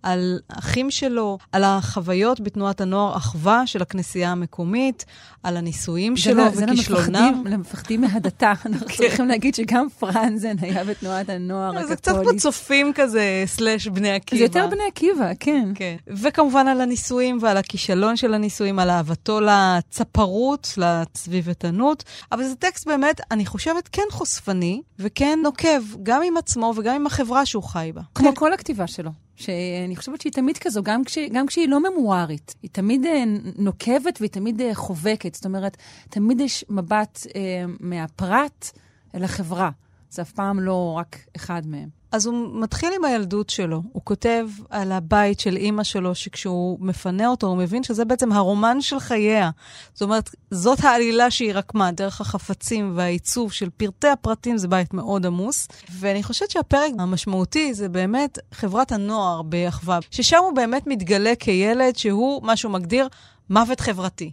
על אחים שלו, על החוויות בתנועת הנוער אחווה של הכנסייה המקומית, על הנישואים שלו וכישלונם. זה למפחדים מהדתה. אנחנו כן. צריכים להגיד שגם פרנזן היה בתנועת הנוער הקתולית. זה קצת כמו צופים כזה, סלאש בני עקיבא. זה יותר בני עקיבא, כן. כן. וכמובן על הנישואים ועל הכישלון של הנישואים, על אהבתו לצפרות, הסביבתנות, אבל זה טקסט באמת, אני חושבת, כן חושפני וכן נוקב, גם עם עצמו וגם עם החברה שהוא חי בה. כמו כל הכתיבה שלו. שאני חושבת שהיא תמיד כזו, גם, כש, גם כשהיא לא ממוארית. היא תמיד אה, נוקבת והיא תמיד אה, חובקת. זאת אומרת, תמיד יש מבט אה, מהפרט אל החברה. זה אף פעם לא רק אחד מהם. אז הוא מתחיל עם הילדות שלו. הוא כותב על הבית של אימא שלו, שכשהוא מפנה אותו, הוא מבין שזה בעצם הרומן של חייה. זאת אומרת, זאת העלילה שהיא רקמה, דרך החפצים והעיצוב של פרטי הפרטים, זה בית מאוד עמוס. ואני חושבת שהפרק המשמעותי זה באמת חברת הנוער באחווה, ששם הוא באמת מתגלה כילד שהוא, מה שהוא מגדיר, מוות חברתי.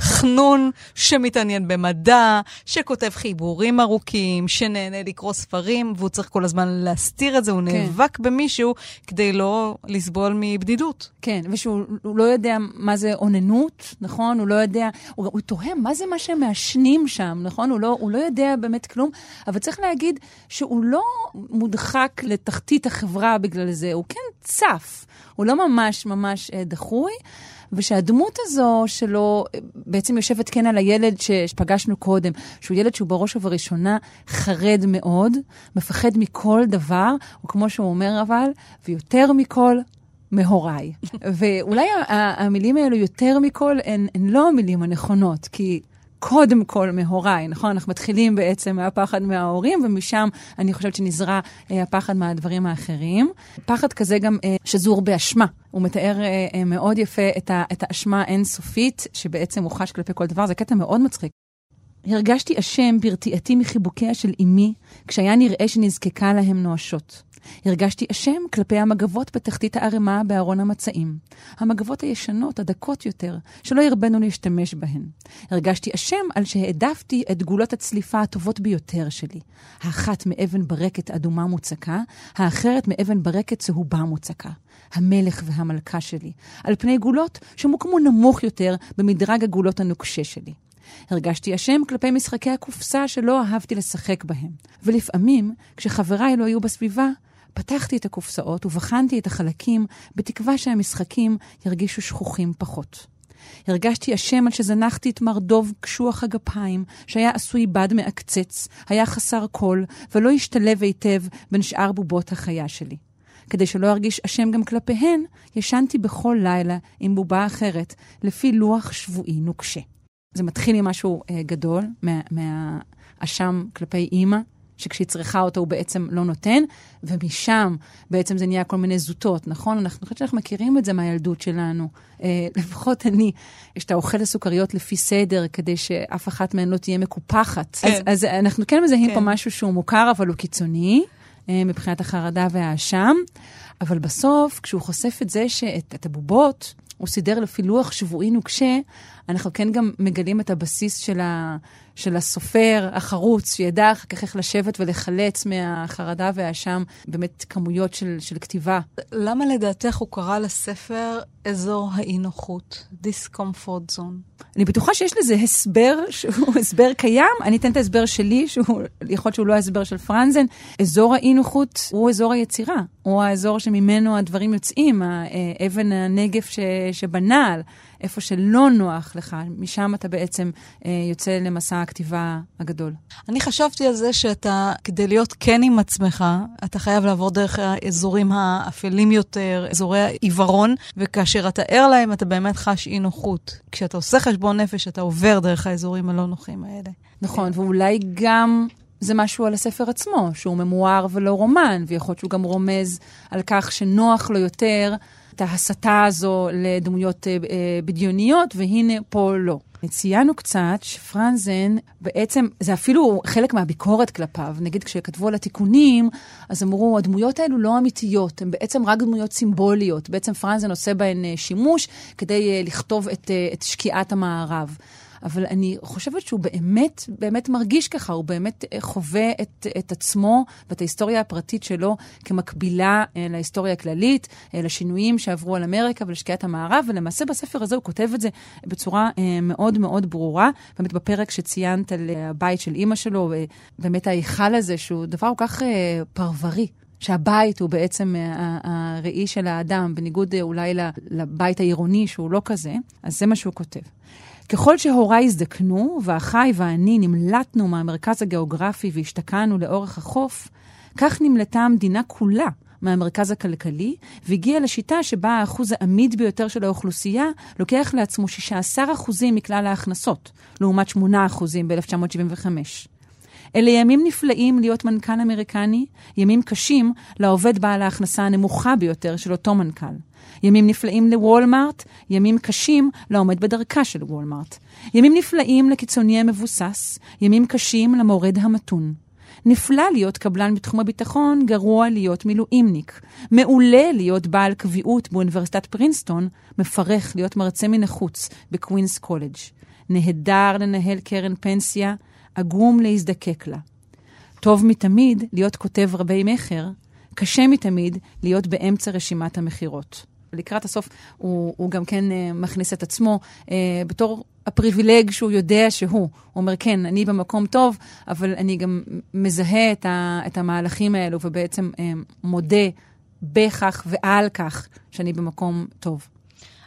חנון שמתעניין במדע, שכותב חיבורים ארוכים, שנהנה לקרוא ספרים, והוא צריך כל הזמן להסתיר את זה, הוא כן. נאבק במישהו כדי לא לסבול מבדידות. כן, ושהוא לא יודע מה זה אוננות, נכון? הוא לא יודע, הוא, הוא תוהה מה זה מה שהם מעשנים שם, נכון? הוא לא, הוא לא יודע באמת כלום, אבל צריך להגיד שהוא לא מודחק לתחתית החברה בגלל זה, הוא כן צף. הוא לא ממש ממש אה, דחוי. ושהדמות הזו שלו בעצם יושבת כן על הילד שפגשנו קודם, שהוא ילד שהוא בראש ובראשונה חרד מאוד, מפחד מכל דבר, או כמו שהוא אומר אבל, ויותר מכל, מהוריי. ואולי המילים האלו יותר מכל הן, הן לא המילים הנכונות, כי קודם כל מהוריי, נכון? אנחנו מתחילים בעצם מהפחד מההורים, ומשם אני חושבת שנזרע אה, הפחד מהדברים האחרים. פחד כזה גם אה, שזור באשמה. הוא מתאר אה, אה, מאוד יפה את, ה, את האשמה האינסופית, שבעצם הוא חש כלפי כל דבר. זה קטע מאוד מצחיק. הרגשתי אשם ברתיעתי מחיבוקיה של אמי, כשהיה נראה שנזקקה להם נואשות. הרגשתי אשם כלפי המגבות בתחתית הערימה בארון המצעים. המגבות הישנות, הדקות יותר, שלא הרבנו להשתמש בהן. הרגשתי אשם על שהעדפתי את גולות הצליפה הטובות ביותר שלי. האחת מאבן ברקת אדומה מוצקה, האחרת מאבן ברקת צהובה מוצקה. המלך והמלכה שלי, על פני גולות שמוקמו נמוך יותר במדרג הגולות הנוקשה שלי. הרגשתי אשם כלפי משחקי הקופסה שלא אהבתי לשחק בהם. ולפעמים, כשחבריי לא היו בסביבה, פתחתי את הקופסאות ובחנתי את החלקים, בתקווה שהמשחקים ירגישו שכוחים פחות. הרגשתי אשם על שזנחתי את מר דוב קשוח הגפיים, שהיה עשוי בד מעקצץ, היה חסר קול, ולא השתלב היטב בין שאר בובות החיה שלי. כדי שלא ארגיש אשם גם כלפיהן, ישנתי בכל לילה עם בובה אחרת, לפי לוח שבועי נוקשה. זה מתחיל עם משהו אה, גדול, מהאשם מה, כלפי אימא, שכשהיא צריכה אותו הוא בעצם לא נותן, ומשם בעצם זה נהיה כל מיני זוטות, נכון? אנחנו חושבת שאנחנו מכירים את זה מהילדות שלנו. אה, לפחות אני, שאתה אוכל הסוכריות לפי סדר, כדי שאף אחת מהן לא תהיה מקופחת. כן. אז, אז אנחנו כן מזהים כן. פה משהו שהוא מוכר, אבל הוא קיצוני, אה, מבחינת החרדה והאשם. אבל בסוף, כשהוא חושף את זה שאת את הבובות, הוא סידר לפי לוח שבועי נוקשה, אנחנו כן גם מגלים את הבסיס של, ה, של הסופר החרוץ, שידע אחר כך איך לשבת ולחלץ מהחרדה והאשם באמת כמויות של, של כתיבה. למה לדעתך הוא קרא לספר אזור האי-נוחות, discomfort zone? אני בטוחה שיש לזה הסבר שהוא הסבר קיים. אני אתן את ההסבר שלי, שהוא יכול להיות שהוא לא ההסבר של פרנזן. אזור האי-נוחות הוא אזור היצירה. הוא האזור שממנו הדברים יוצאים, ה- אה, אבן הנגף ש, שבנעל, איפה שלא נוח לך, משם אתה בעצם אה, יוצא למסע הכתיבה הגדול. אני חשבתי על זה שאתה, כדי להיות כן עם עצמך, אתה חייב לעבור דרך האזורים האפלים יותר, אזורי העיוורון, וכאשר אתה ער להם, אתה באמת חש אי נוחות. כשאתה עושה חשבון נפש, אתה עובר דרך האזורים הלא נוחים האלה. נכון, ואולי גם זה משהו על הספר עצמו, שהוא ממואר ולא רומן, ויכול להיות שהוא גם רומז על כך שנוח לו יותר את ההסתה הזו לדמויות אה, אה, בדיוניות, והנה פה לא. ציינו קצת שפרנזן, בעצם, זה אפילו חלק מהביקורת כלפיו. נגיד, כשכתבו על התיקונים, אז אמרו, הדמויות האלו לא אמיתיות, הן בעצם רק דמויות סימבוליות. בעצם פרנזן עושה בהן אה, שימוש כדי אה, לכתוב את, אה, את שקיעת המערב. אבל אני חושבת שהוא באמת, באמת מרגיש ככה, הוא באמת אה, חווה את, את עצמו ואת ההיסטוריה הפרטית שלו כמקבילה אה, להיסטוריה הכללית, אה, לשינויים שעברו על אמריקה ולשקיעת המערב, ולמעשה בספר הזה הוא כותב את זה בצורה מאוד מאוד ברורה. באמת בפרק שציינת על הבית של אימא שלו, באמת ההיכל הזה, שהוא דבר כל כך פרברי. שהבית הוא בעצם הראי של האדם, בניגוד אולי לבית העירוני שהוא לא כזה, אז זה מה שהוא כותב. ככל שהוריי הזדקנו, ואחיי ואני נמלטנו מהמרכז הגיאוגרפי והשתקענו לאורך החוף, כך נמלטה המדינה כולה מהמרכז הכלכלי, והגיעה לשיטה שבה האחוז העמיד ביותר של האוכלוסייה לוקח לעצמו 16% מכלל ההכנסות, לעומת 8% ב-1975. אלה ימים נפלאים להיות מנכ"ל אמריקני, ימים קשים לעובד בעל ההכנסה הנמוכה ביותר של אותו מנכ"ל. ימים נפלאים לוולמארט, ימים קשים לעומד בדרכה של וולמארט. ימים נפלאים לקיצוני המבוסס, ימים קשים למורד המתון. נפלא להיות קבלן בתחום הביטחון, גרוע להיות מילואימניק. מעולה להיות בעל קביעות באוניברסיטת פרינסטון, מפרך להיות מרצה מן החוץ בקווינס קולג'. נהדר לנהל קרן פנסיה, עגום להזדקק לה. טוב מתמיד להיות כותב רבי מכר, קשה מתמיד להיות באמצע רשימת המכירות. לקראת הסוף הוא, הוא גם כן uh, מכניס את עצמו uh, בתור הפריבילג שהוא יודע שהוא. הוא אומר, כן, אני במקום טוב, אבל אני גם מזהה את, ה, את המהלכים האלו ובעצם uh, מודה בכך ועל כך שאני במקום טוב.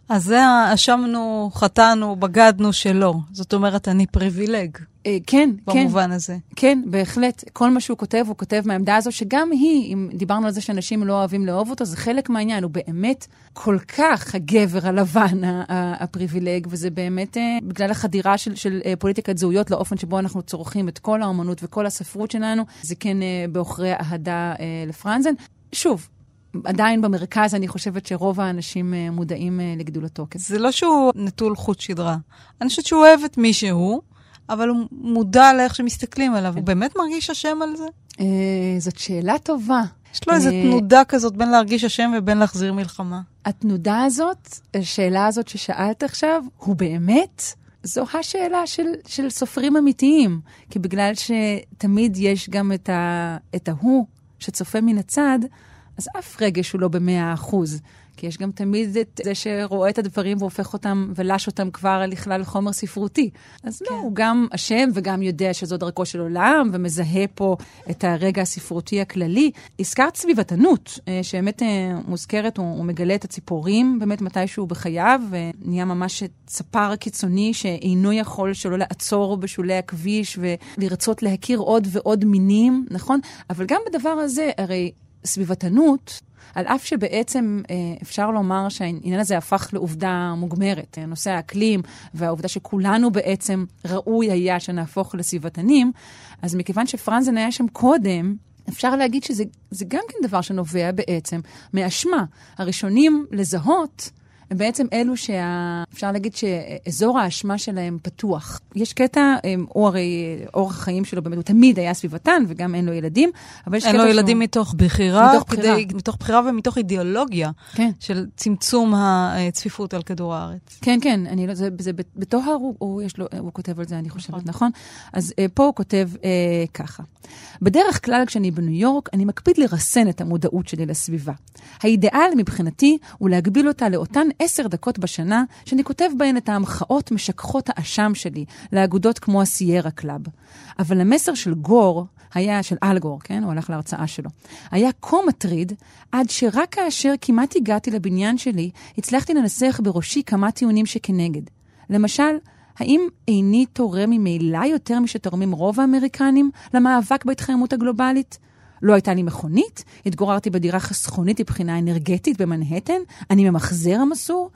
אז זה האשמנו, חטאנו, בגדנו שלא. זאת אומרת, אני פריבילג כן, כן. במובן הזה. כן, בהחלט. כל מה שהוא כותב, הוא כותב מהעמדה הזו, שגם היא, אם דיברנו על זה שאנשים לא אוהבים לאהוב אותו, זה חלק מהעניין. הוא באמת כל כך הגבר הלבן הפריבילג, וזה באמת אה, בגלל החדירה של, של אה, פוליטיקת זהויות לאופן שבו אנחנו צורכים את כל האומנות וכל הספרות שלנו, זה כן אה, בעוכרי אהדה אה, לפרנזן. שוב, עדיין במרכז אני חושבת שרוב האנשים אה, מודעים אה, לגדולתו. כן. זה לא שהוא נטול חוט שדרה. אני חושבת שהוא אוהב את מי שהוא, אבל הוא מודע לאיך שמסתכלים עליו. הוא באמת מרגיש אשם על זה? אה, זאת שאלה טובה. יש לו איזו אה, תנודה כזאת בין להרגיש אשם ובין להחזיר מלחמה. התנודה הזאת, השאלה הזאת ששאלת עכשיו, הוא באמת? זו השאלה של, של סופרים אמיתיים. כי בגלל שתמיד יש גם את, ה, את ההוא שצופה מן הצד, אז אף רגש הוא לא במאה אחוז. כי יש גם תמיד את זה שרואה את הדברים והופך אותם ולש אותם כבר לכלל חומר ספרותי. אז כן. לא, הוא גם אשם וגם יודע שזו דרכו של עולם, ומזהה פה את הרגע הספרותי הכללי. הזכרת סביבתנות, אה, שבאמת אה, מוזכרת, הוא, הוא מגלה את הציפורים באמת מתישהו בחייו, ונהיה ממש צפר קיצוני שאינו יכול שלא לעצור בשולי הכביש ולרצות להכיר עוד ועוד מינים, נכון? אבל גם בדבר הזה, הרי סביבתנות, על אף שבעצם אה, אפשר לומר שהעניין הזה הפך לעובדה מוגמרת. נושא האקלים והעובדה שכולנו בעצם ראוי היה שנהפוך לסביבתנים, אז מכיוון שפרנזן היה שם קודם, אפשר להגיד שזה גם כן דבר שנובע בעצם מאשמה. הראשונים לזהות הם בעצם אלו שאפשר להגיד שאזור האשמה שלהם פתוח. יש קטע, הוא הרי, אורח החיים שלו באמת, הוא תמיד היה סביבתן, וגם אין לו ילדים, אבל יש קטע אין לו ילדים. מתוך בחירה, מתוך בחירה. כדי, מתוך בחירה ומתוך אידיאולוגיה כן. של צמצום הצפיפות על כדור הארץ. כן, כן, אני לא, זה, זה בתוהר, הוא, הוא, יש לו, הוא כותב על זה, אני חושבת, נכון? נכון? אז אה, פה הוא כותב אה, ככה: בדרך כלל כשאני בניו יורק, אני מקפיד לרסן את המודעות שלי לסביבה. האידיאל מבחינתי הוא להגביל אותה לאותן עשר דקות בשנה, שאני כותב בהן את ההמחאות משככות האשם שלי לאגודות כמו הסיירה קלאב. אבל המסר של גור, היה, של אל גור, כן? הוא הלך להרצאה שלו, היה כה מטריד, עד שרק כאשר כמעט הגעתי לבניין שלי, הצלחתי לנסח בראשי כמה טיעונים שכנגד. למשל, האם איני תורם ממילא יותר משתורמים רוב האמריקנים למאבק בהתחממות הגלובלית? לא הייתה לי מכונית, התגוררתי בדירה חסכונית מבחינה אנרגטית במנהטן, אני ממחזר מסור.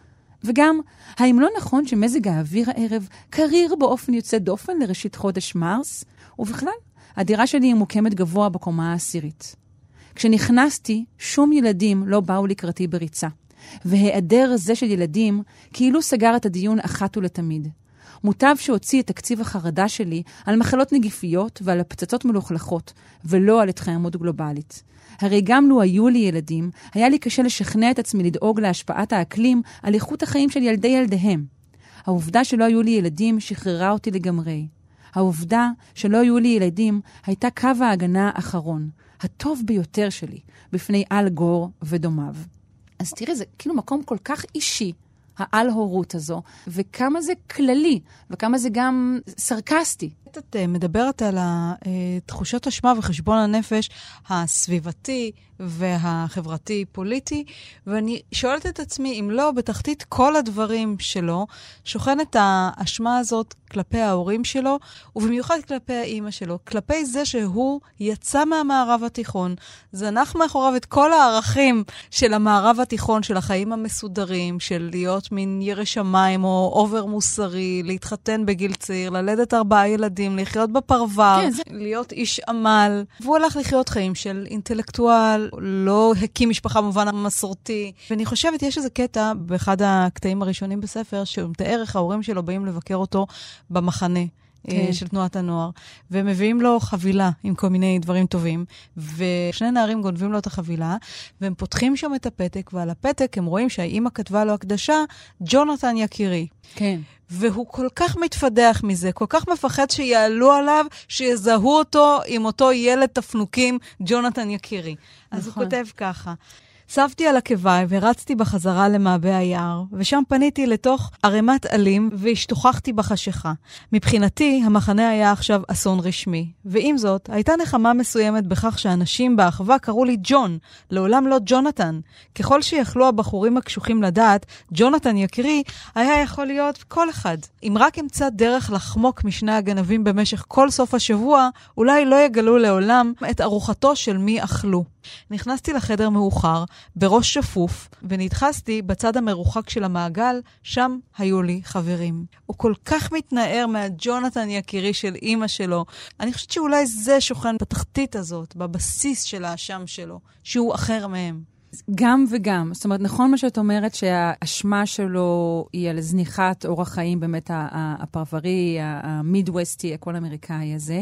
וגם, האם לא נכון שמזג האוויר הערב קריר באופן יוצא דופן לראשית חודש מרס? ובכלל, הדירה שלי מוקמת גבוה בקומה העשירית. כשנכנסתי, שום ילדים לא באו לקראתי בריצה. והיעדר זה של ילדים כאילו סגר את הדיון אחת ולתמיד. מוטב שהוציא את תקציב החרדה שלי על מחלות נגיפיות ועל הפצצות מלוכלכות, ולא על התחממות גלובלית. הרי גם לו היו לי ילדים, היה לי קשה לשכנע את עצמי לדאוג להשפעת האקלים על איכות החיים של ילדי ילדיהם. העובדה שלא היו לי ילדים שחררה אותי לגמרי. העובדה שלא היו לי ילדים הייתה קו ההגנה האחרון, הטוב ביותר שלי, בפני אל גור ודומיו. אז תראי, זה כאילו מקום כל כך אישי, העל-הורות הזו, וכמה זה כללי, וכמה זה גם סרקסטי. את אה, מדברת על תחושות אשמה וחשבון הנפש הסביבתי והחברתי-פוליטי, ואני שואלת את עצמי, אם לא, בתחתית כל הדברים שלו, שוכנת האשמה הזאת כלפי ההורים שלו, ובמיוחד כלפי האימא שלו, כלפי זה שהוא יצא מהמערב התיכון, זנח מאחוריו את כל הערכים של המערב התיכון, של החיים המסודרים, של להיות מין ירא שמיים או אובר מוסרי, להתחתן בגיל צעיר, ללדת ארבעה ילדים, לחיות בפרבר, כן, זה- להיות איש עמל, והוא הלך לחיות חיים של אינטלקטואל, לא הקים משפחה במובן המסורתי. ואני חושבת, יש איזה קטע באחד הקטעים הראשונים בספר, שהוא מתאר איך ההורים שלו באים לבקר אותו במחנה. כן. כן. של תנועת הנוער, והם מביאים לו חבילה עם כל מיני דברים טובים, ושני נערים גונבים לו את החבילה, והם פותחים שם את הפתק, ועל הפתק הם רואים שהאימא כתבה לו הקדשה, ג'ונתן יקירי. כן. והוא כל כך מתפדח מזה, כל כך מפחד שיעלו עליו, שיזהו אותו עם אותו ילד תפנוקים, ג'ונתן יקירי. אז הוא נכון. כותב ככה. צבתי על עקביי ורצתי בחזרה למעבה היער, ושם פניתי לתוך ערימת עלים והשתוכחתי בחשיכה. מבחינתי, המחנה היה עכשיו אסון רשמי. ועם זאת, הייתה נחמה מסוימת בכך שאנשים באחווה קראו לי ג'ון, לעולם לא ג'ונתן. ככל שיכלו הבחורים הקשוחים לדעת, ג'ונתן יקירי היה יכול להיות כל אחד. אם רק אמצא דרך לחמוק משני הגנבים במשך כל סוף השבוע, אולי לא יגלו לעולם את ארוחתו של מי אכלו. נכנסתי לחדר מאוחר, בראש שפוף, ונדחסתי בצד המרוחק של המעגל, שם היו לי חברים. הוא כל כך מתנער מהג'ונתן יקירי של אימא שלו. אני חושבת שאולי זה שוכן בתחתית הזאת, בבסיס של האשם שלו, שהוא אחר מהם. גם וגם. זאת אומרת, נכון מה שאת אומרת, שהאשמה שלו היא על זניחת אורח חיים באמת הפרברי, המידווסטי, הכל אמריקאי הזה,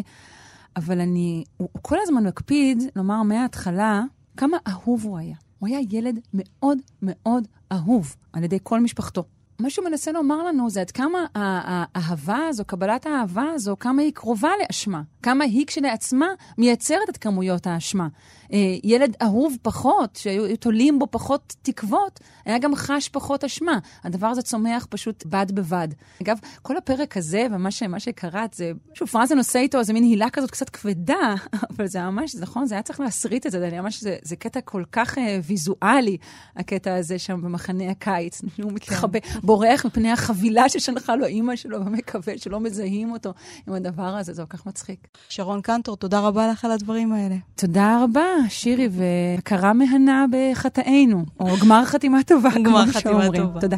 אבל אני, הוא, הוא כל הזמן מקפיד לומר מההתחלה כמה אהוב הוא היה. הוא היה ילד מאוד מאוד אהוב על ידי כל משפחתו. מה שהוא מנסה לומר לנו זה עד כמה האהבה הזו, קבלת האהבה הזו, כמה היא קרובה לאשמה. כמה היא כשלעצמה מייצרת את כמויות האשמה. אה, ילד אהוב פחות, שהיו תולים בו פחות תקוות, היה גם חש פחות אשמה. הדבר הזה צומח פשוט בד בבד. אגב, כל הפרק הזה ומה ש, שקראת, זה, שוב, פרנזן עושה איתו איזה מין הילה כזאת קצת כבדה, אבל זה ממש, זה נכון, זה היה צריך להסריט את זה, זה ממש, זה, זה קטע כל כך אה, ויזואלי, הקטע הזה שם במחנה הקיץ. הוא מתחבא, בורח מפני החבילה ששלחה לו אימא שלו, ומקווה שלא מזהים אותו עם הדבר הזה, זה כל כך מצחיק. שרון קנטור, תודה רבה לך על הדברים האלה. תודה רבה, שירי, והכרה מהנה בחטאינו, או גמר חתימה טובה, גמר כמו חתימה שאומרים. טובה. תודה.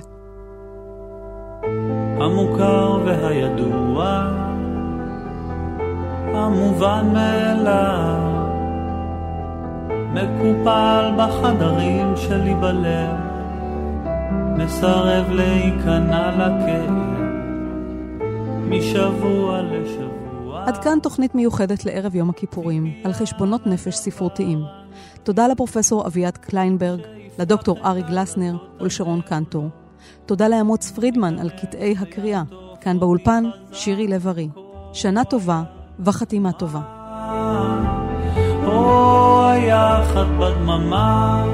המוכר והידוע, המובן מאליו, מקופל בחדרים שלי בלב, מסרב להיכנע לכאב, משבוע לשבוע. עד כאן תוכנית מיוחדת לערב יום הכיפורים, על חשבונות נפש ספרותיים. תודה לפרופסור אביעד קליינברג, לדוקטור ארי גלסנר ולשרון קנטור. תודה לאמוץ פרידמן על קטעי הקריאה. כאן באולפן, שירי לב-ארי. שנה טובה וחתימה טובה. או היחד בדממה,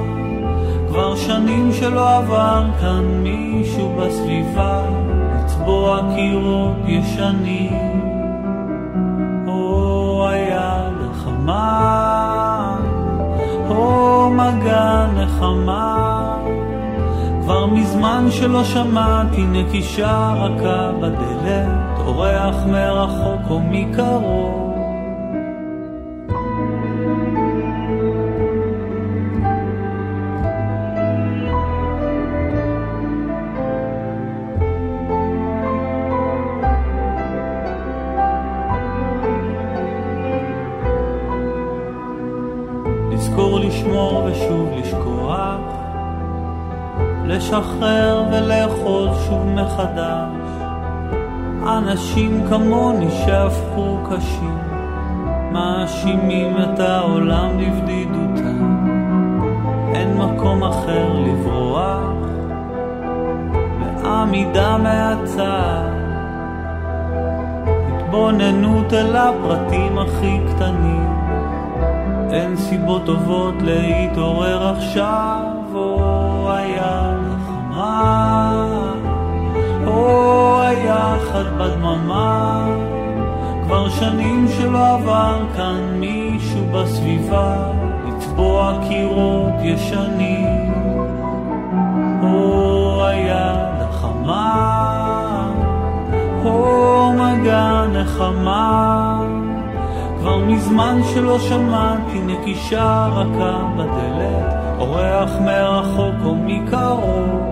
כבר שנים שלא עבר כאן מישהו בסביבה, לצבוע קירות ישנים. או היד החמה, או מגע נחמה, כבר מזמן שלא שמעתי נקישה רכה בדלת, אורח מרחוק או מקרוב. כמוני שהפכו קשים, מאשימים את העולם לבדידותם. אין מקום אחר לברוח, בעמידה מהצד. התבוננות אל הפרטים הכי קטנים. אין סיבות טובות להתעורר עכשיו, או היחד בדממה. כבר שנים שלא עבר כאן מישהו בסביבה, לצבוע קירות ישנים. או היד החמה, או מגע נחמה. כבר מזמן שלא שמעתי נקישה רכה בדלת, אורח מרחוק או מקרוב.